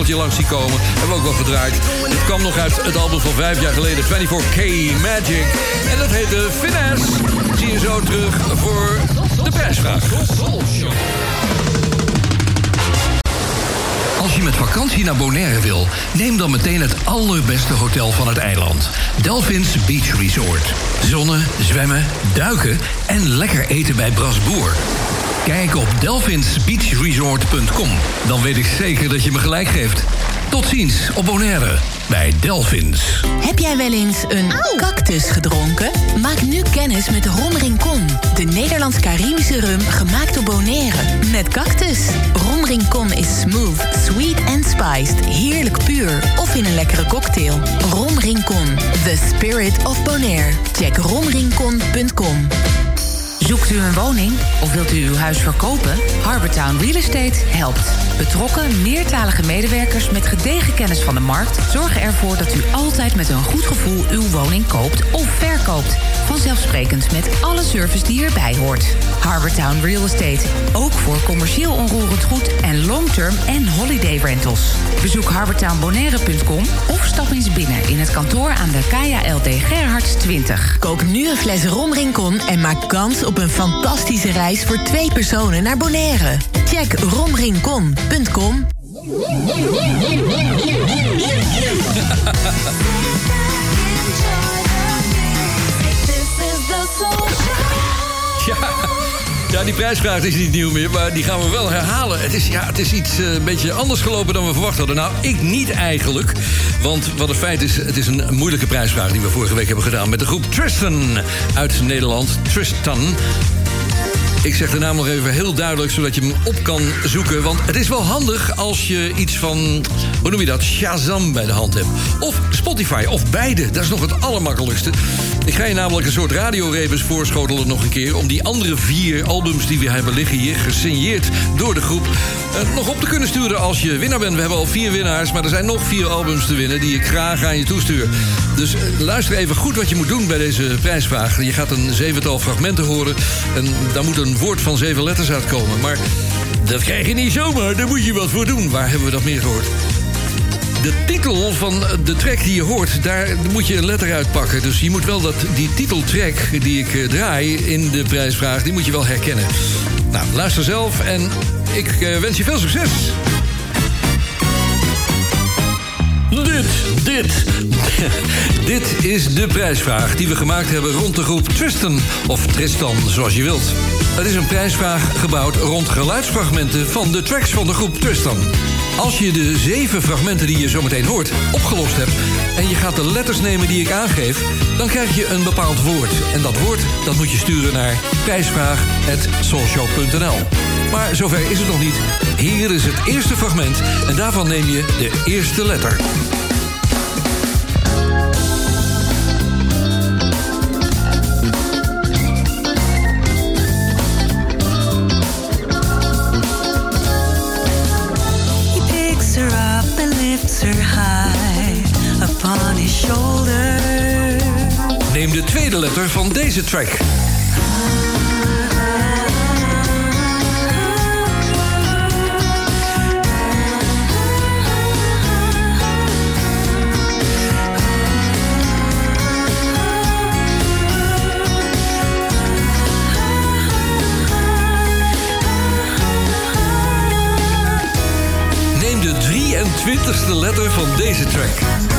Singeltje langs zien komen, hebben we ook wel gedraaid. Dit kwam nog uit het album van vijf jaar geleden, 24K Magic. En dat heette Finesse. Zie je zo terug voor de prijsvraag. Als je met vakantie naar Bonaire wil, neem dan meteen het allerbeste hotel van het eiland. Delphins Beach Resort. Zonnen, zwemmen, duiken en lekker eten bij Brasboer. Kijk op delphinsbeachresort.com. Dan weet ik zeker dat je me gelijk geeft. Tot ziens op Bonaire bij Delphins. Heb jij wel eens een cactus gedronken? Maak nu kennis met Rom Rincon. De Nederlands-Caribische rum gemaakt door Bonaire. Met cactus. Rom Rincon is smooth, sweet en spiced. Heerlijk puur of in een lekkere cocktail. Rom Rincon. The spirit of Bonaire. Check romrincon.com. Zoekt u een woning of wilt u uw huis verkopen? Harbortown Real Estate helpt. Betrokken, meertalige medewerkers met gedegen kennis van de markt... zorgen ervoor dat u altijd met een goed gevoel uw woning koopt of verkoopt. Vanzelfsprekend met alle service die erbij hoort. Harbortown Real Estate. Ook voor commercieel onroerend goed en long-term en holiday rentals. Bezoek harbortownbonaire.com of stap eens binnen in het kantoor aan de Kaya LD Gerhards 20. Kook nu een fles Rom Rincon en maak kans op een fantastische reis voor twee personen naar Bonaire. Check romrincon.com. Ja, ja, die prijsvraag is niet nieuw meer, maar die gaan we wel herhalen. Het is, ja, het is iets eh, een beetje anders gelopen dan we verwacht hadden. Nou, ik niet eigenlijk. Want wat het feit is, het is een moeilijke prijsvraag... die we vorige week hebben gedaan met de groep Tristan uit Nederland. Tristan. Ik zeg de naam nog even heel duidelijk, zodat je hem op kan zoeken. Want het is wel handig als je iets van, hoe noem je dat, Shazam bij de hand hebt. Of Spotify, of beide. Dat is nog het allermakkelijkste. Ik ga je namelijk een soort radiorebus voorschotelen nog een keer... om die andere vier albums die we hebben liggen hier, gesigneerd door de groep... eh, nog op te kunnen sturen als je winnaar bent. We hebben al vier winnaars, maar er zijn nog vier albums te winnen... die ik graag aan je toestuur. Dus eh, luister even goed wat je moet doen bij deze prijsvraag. Je gaat een zevental fragmenten horen en daar moet een woord van zeven letters uitkomen. Maar dat krijg je niet zomaar, daar moet je wat voor doen. Waar hebben we dat meer gehoord? De titel van de track die je hoort, daar moet je een letter uitpakken. Dus je moet wel dat, die titeltrack die ik eh, draai in de prijsvraag... die moet je wel herkennen. Nou, luister zelf en ik eh, wens je veel succes. Dit, dit, dit is de prijsvraag die we gemaakt hebben rond de groep Tristan, of Tristan, zoals je wilt. Het is een prijsvraag gebouwd rond geluidsfragmenten van de tracks van de groep Tristan. Als je de zeven fragmenten die je zometeen hoort opgelost hebt... en je gaat de letters nemen die ik aangeef... dan krijg je een bepaald woord. En dat woord dat moet je sturen naar prijsvraag.soulshow.nl. Maar zover is het nog niet. Hier is het eerste fragment en daarvan neem je de eerste letter. De tweede letter van deze track. Neem de 23ste letter van deze track.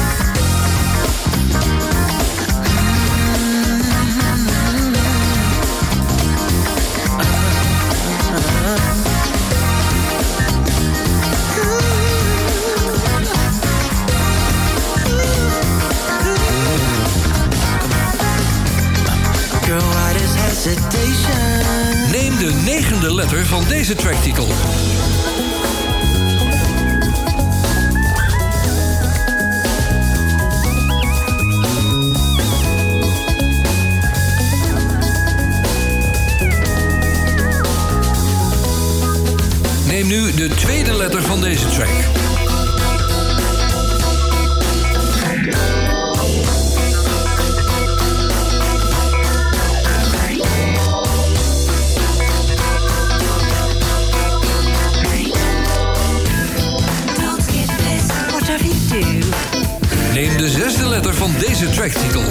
Deze. Neem nu de tweede letter van deze track. Letter van deze tracktitel.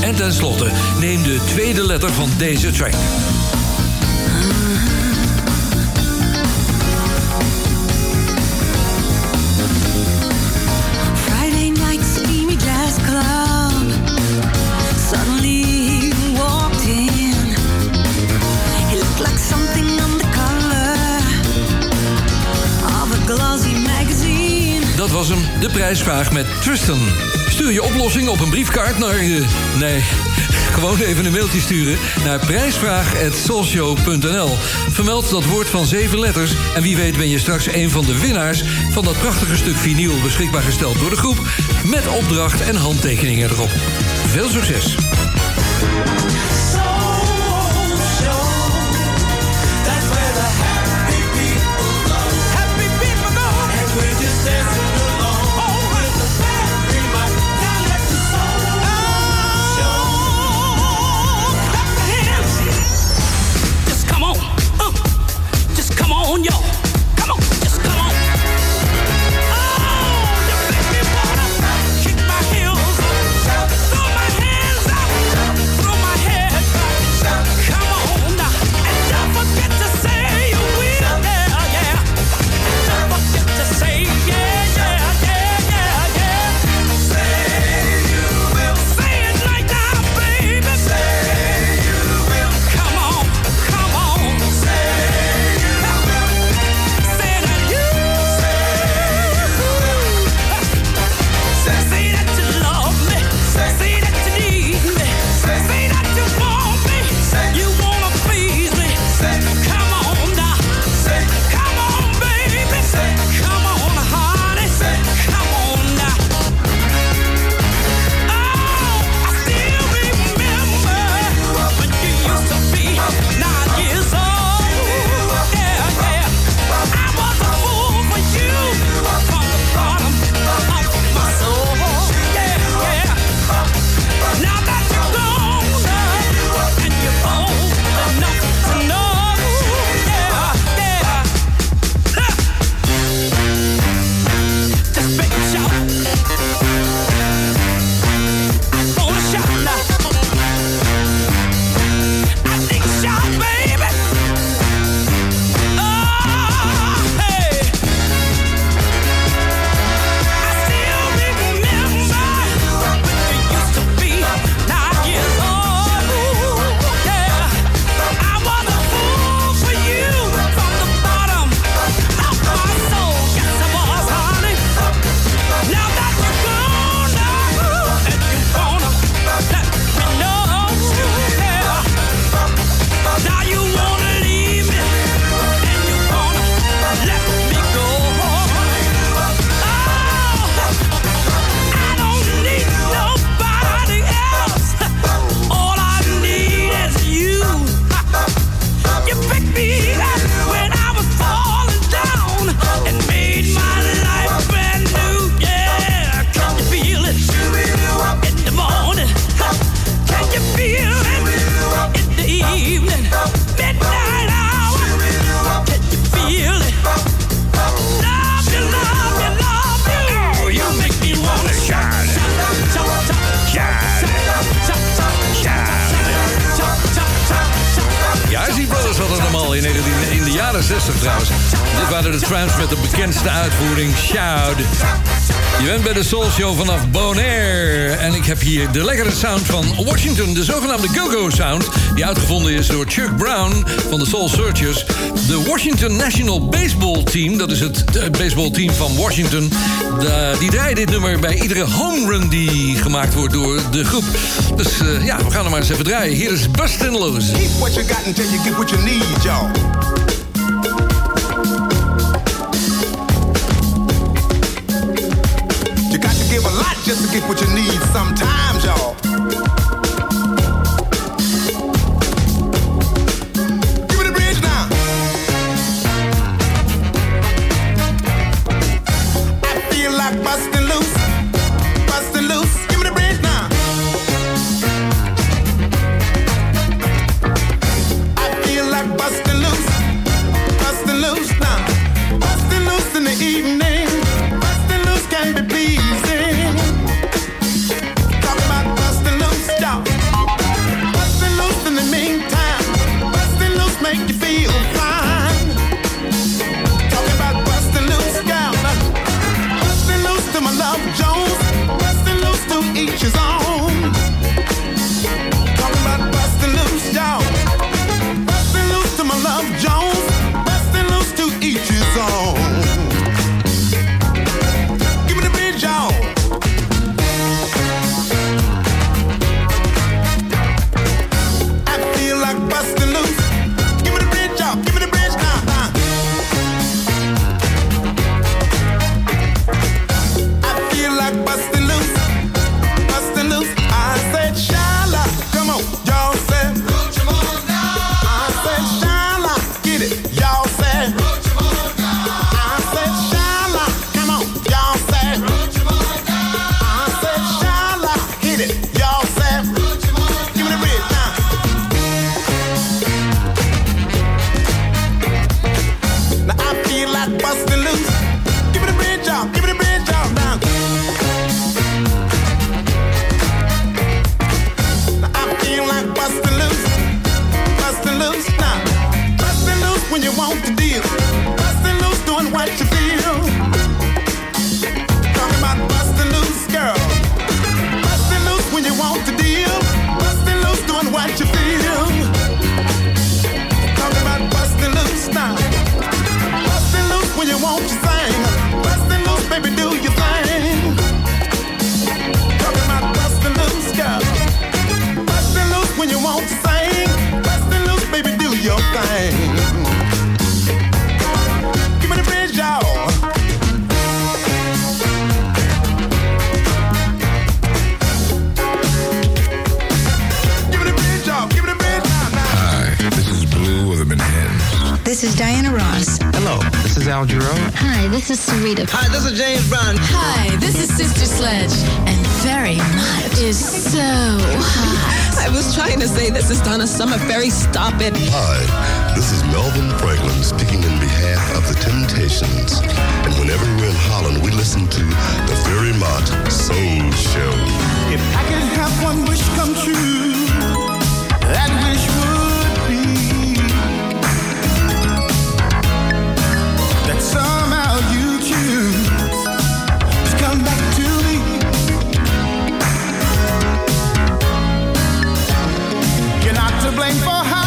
En tenslotte neem de tweede letter van deze track. prijsvraag met Tristan. Stuur je oplossing op een briefkaart naar... Uh, nee, gewoon even een mailtje sturen naar prijsvraag.soulshow.nl. Vermeld dat woord van zeven letters... en wie weet ben je straks een van de winnaars... van dat prachtige stuk vinyl beschikbaar gesteld door de groep... met opdracht en handtekeningen erop. Veel succes! bij de Soul Show vanaf Bonaire. En ik heb hier de lekkere sound van Washington, de zogenaamde go-go sound... die uitgevonden is door Chuck Brown van de Soul Searchers. De Washington National Baseball Team, dat is het eh, baseball team van Washington... Die draaien dit nummer bij iedere home run die gemaakt wordt door de groep. Dus eh, ja, we gaan hem maar eens even draaien. Hier is Bustin' Loose. Keep what you got until you get what you need, y'all. This is Sarita. Hi, this is James Brown. Hi, this is Sister Sledge, and very much is so hot. I was trying to say this is Donna Summer. Very stop it. Hi, this is Melvin Franklin speaking in behalf of the Temptations. And whenever we're in Holland, we listen to the Very Mott Soul Show. If I could have one wish come true, that wish would be that somehow blame for how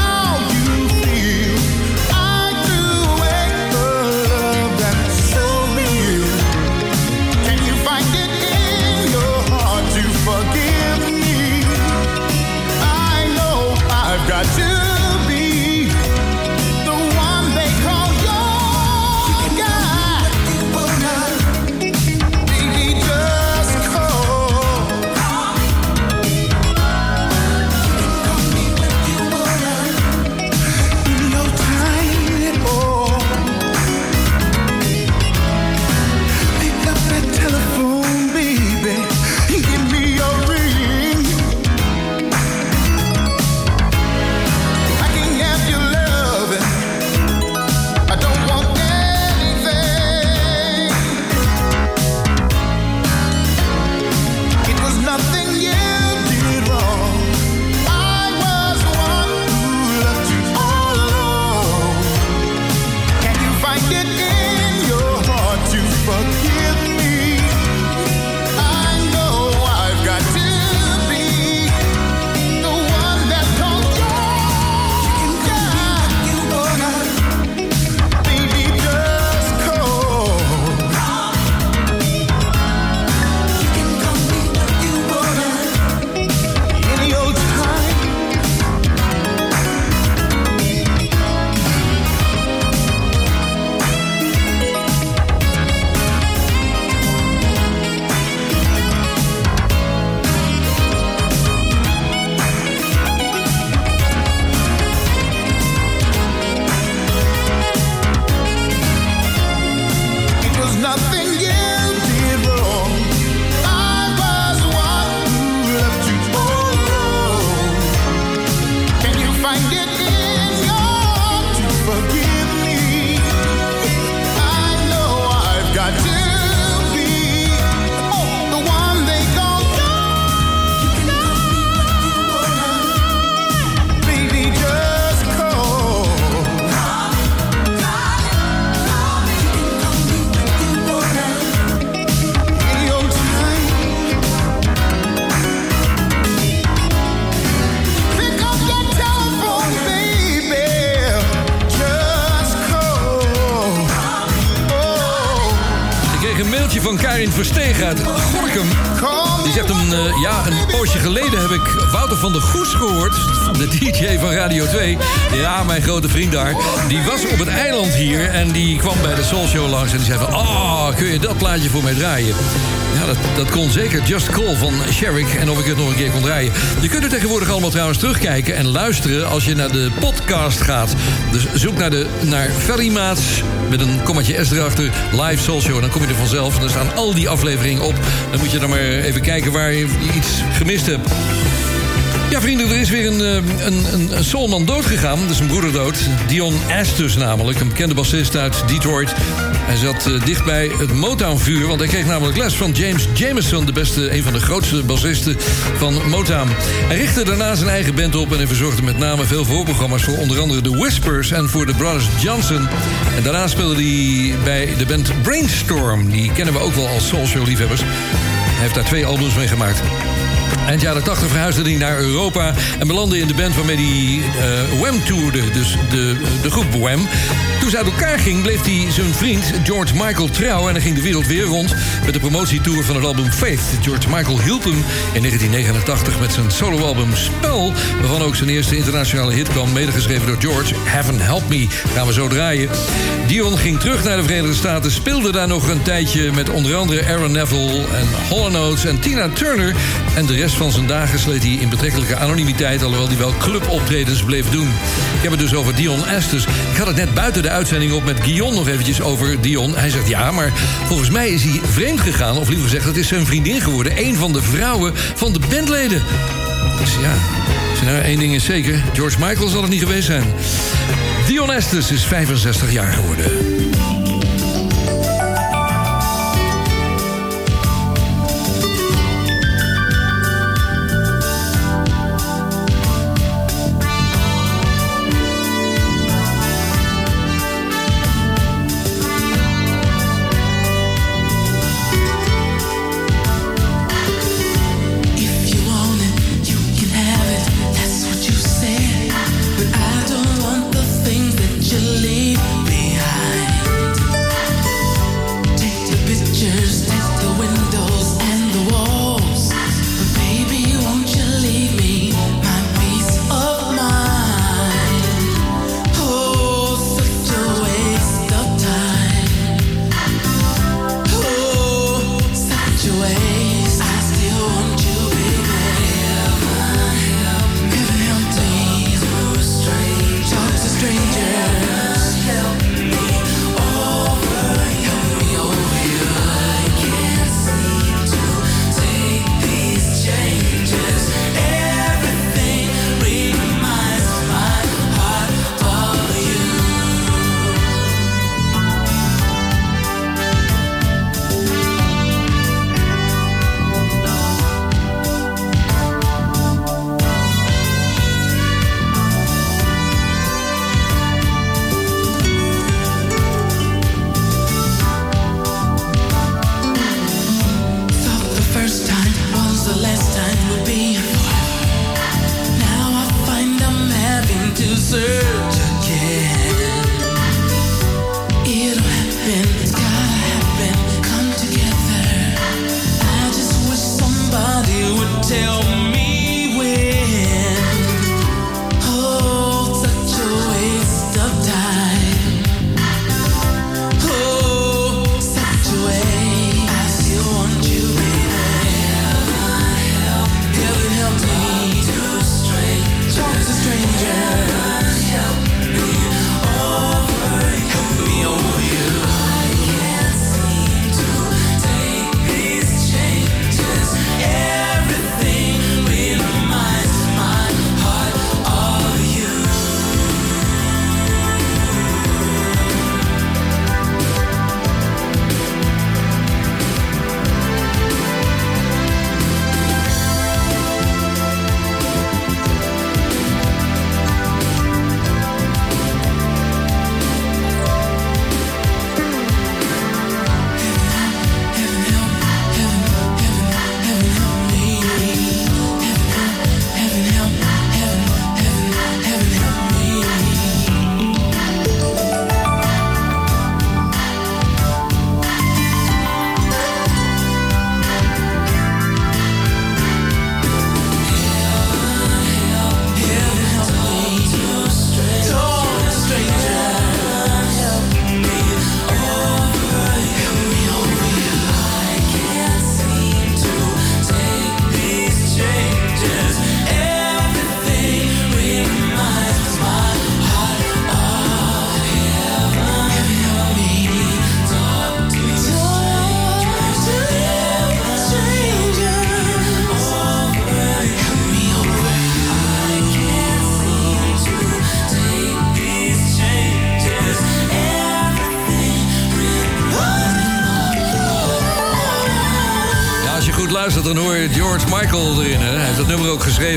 van Karin Versteeg uit Gorkum. Die zegt een, eh, ja, een poosje geleden heb ik Wouter van der Goes gehoord. De DJ van Radio 2. Ja, mijn grote vriend daar. Die was op het eiland hier en die kwam bij de Soul Show langs. En die zei van, oh, kun je dat plaatje voor mij draaien? Ja, dat, dat kon zeker. Just Call van Sherrick. En of ik het nog een keer kon draaien. Je kunt het tegenwoordig allemaal trouwens terugkijken en luisteren als je naar de podcast gaat. Dus zoek naar, de, naar Ferry Maats met een kommetje S erachter. Live Soul Show. En dan kom je er vanzelf. Dan staan al die afleveringen op. Dan moet je dan maar even kijken waar je iets gemist hebt. Ja, vrienden, er is weer een, eh, een, een, een soulman doodgegaan. Dat is een broeder dood. Dion Astus namelijk, een bekende bassist uit Detroit. Hij zat eh, dicht bij het Motown-vuur, want hij kreeg namelijk les van James Jameson... de beste, een van de grootste bassisten van Motown. Hij richtte daarna zijn eigen band op... en hij verzorgde met name veel voorprogramma's... voor onder andere The Whispers en voor de Brothers Johnson. En daarna speelde hij bij de band Brainstorm. Die kennen we ook wel als soulshow-liefhebbers. Hij heeft daar twee albums mee gemaakt. Eind jaren 80 verhuisde hij naar Europa en belandde in de band waarmee hij eh, Wham toerde, dus de, de groep Wham. Toen ze uit elkaar ging, bleef hij zijn vriend George Michael trouw en hij ging de wereld weer rond met de promotietour van het album Faith. George Michael hielp hem in 1989 met zijn soloalbum Spel, waarvan ook zijn eerste internationale hit kwam, medegeschreven door George. Heaven Help Me, gaan we zo draaien. Dion ging terug naar de Verenigde Staten, speelde daar nog een tijdje met onder andere Aaron Neville en Notes en Tina Turner. En de rest van zijn dagen sleet hij in betrekkelijke anonimiteit, alhoewel hij wel cluboptredens bleef doen. Ik heb het dus over Dion Estes. Ik had het net buiten de uitzending op met Guillaume nog eventjes over Dion. Hij zegt ja, maar volgens mij is hij vreemd gegaan, of liever gezegd, het is zijn vriendin geworden. Een van de vrouwen van de bandleden. Dus ja, nou, één ding is zeker, George Michael zal het niet geweest zijn. Dion Estes is 65 jaar geworden.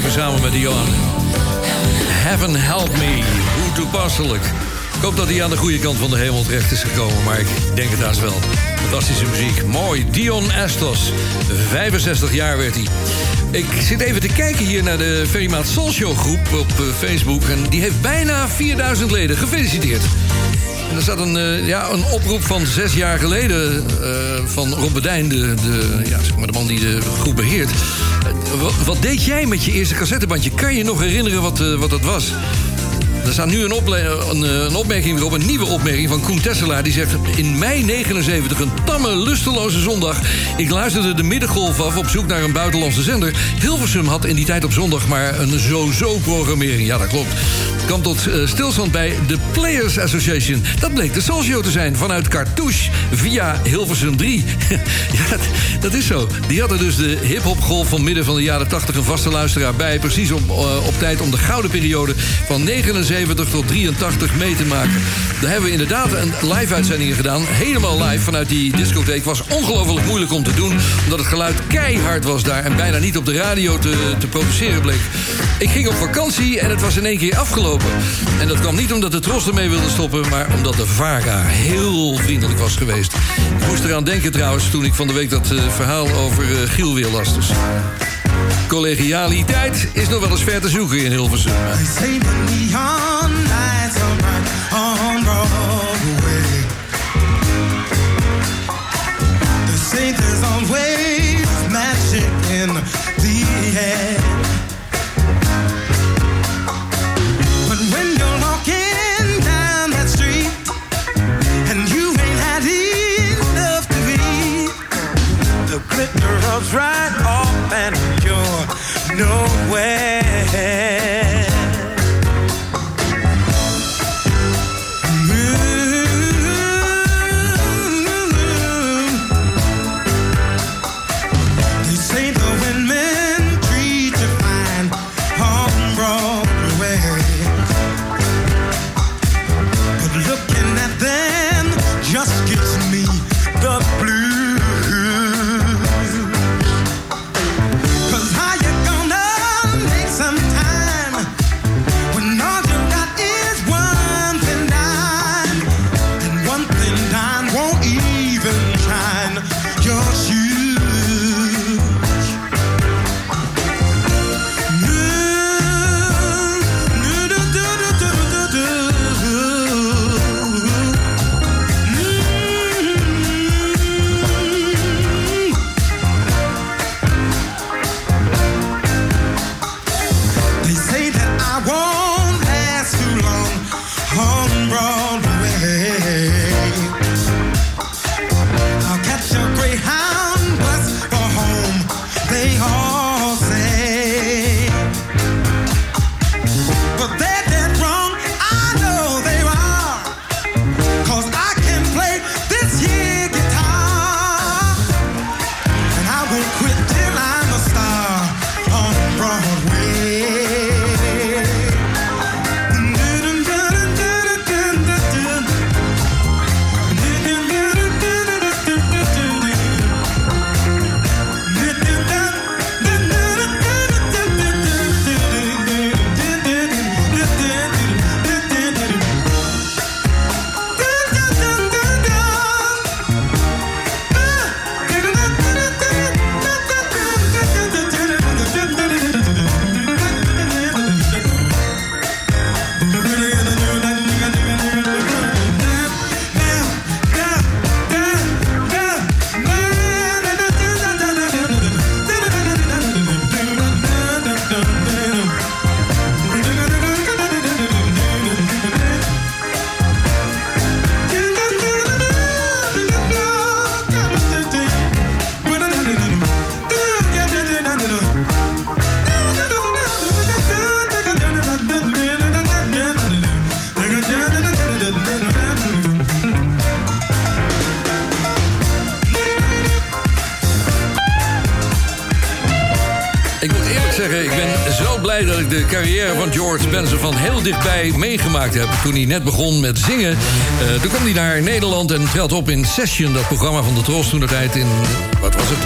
Geschreven samen met Dion. Heaven help me. Hoe toepasselijk. Ik hoop dat hij aan de goede kant van de hemel terecht is gekomen, maar ik denk het haast wel. Fantastische muziek. Mooi. Dion Astos. 65 jaar werd hij. Ik zit even te kijken hier naar de Ferrymaat Soul Show groep op eh, Facebook. En die heeft bijna 4000 leden. Gefeliciteerd. En er staat een, eh, ja, een oproep van zes jaar geleden eh, van Rob Bedijn, de, de, ja, zeg maar de man die de groep beheert. Wat, deed jij met je eerste cassettebandje? Kan je nog herinneren wat, eh, wat dat was? Er staat nu een, eh, een opmerking op, een nieuwe opmerking van Koen Tesselaar. Die zegt, in mei 79, een tamme, lusteloze zondag. Ik luisterde de middengolf af op zoek naar een buitenlandse zender. Hilversum had in die tijd op zondag maar een zo-zo-programmering. Ja, dat klopt. Kwam tot eh, stilstand bij de Players Association. Dat bleek de Soul Show te zijn, vanuit Cartouche via Hilversum 3. ja, dat, is zo. Die hadden dus de hip-hop-golf van midden van de jaren 80 een vaste luisteraar bij. Precies eh, op tijd om de gouden periode van 79 tot 83 mee te maken. Daar hebben we inderdaad een live-uitzendingen gedaan. Helemaal live vanuit die discotheek. Was ongelooflijk moeilijk om te doen. Omdat het geluid keihard was daar. En bijna niet op de radio te, te produceren bleek. Ik ging op vakantie en het was in één keer afgelopen. En dat kwam niet omdat de Tros ermee wilde stoppen. Maar omdat de VARA heel vriendelijk was geweest. Ik moest eraan denken trouwens toen ik van de week dat eh, verhaal over eh, Giel weer. Dus collegialiteit is nog wel eens ver te zoeken in Hilversum. Hij net begon met zingen. eh, toen kwam hij naar Nederland en trad op in Session, dat programma van de Tros toen de tijd in. Wat was het?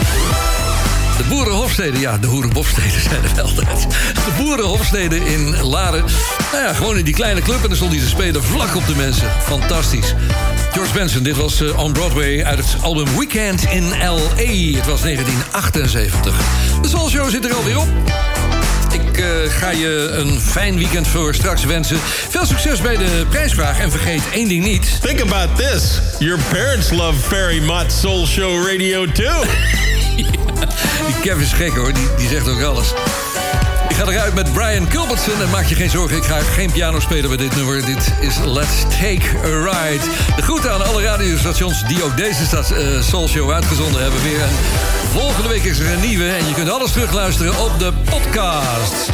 De boerenhofsteden, ja, de boerenhofsteden zijn er wel altijd. De boerenhofsteden in Laren. Nou ja, gewoon in die kleine club en dan stond hij te spelen vlak op de mensen. Fantastisch. George Benson, dit was eh, On Broadway uit het album Weekend in L.A. Het was 1978. De Soul Show zit er alweer op. Ik eh, ga je een fijn weekend voor straks wensen. Veel succes bij de prijsvraag en vergeet één ding niet. Think about this. Your parents love Ferry Mott Soul Show Radio too. Die Kev is gek hoor, die, die zegt ook alles. Ik ga eruit met Brian Culbertson en maak je geen zorgen, ik ga geen piano spelen bij dit nummer. Dit is Let's Take a Ride. De groeten aan alle radiostations die ook deze stad, eh, Soul Show uitgezonden hebben weer. En volgende week is er een nieuwe en je kunt alles terugluisteren op de podcast.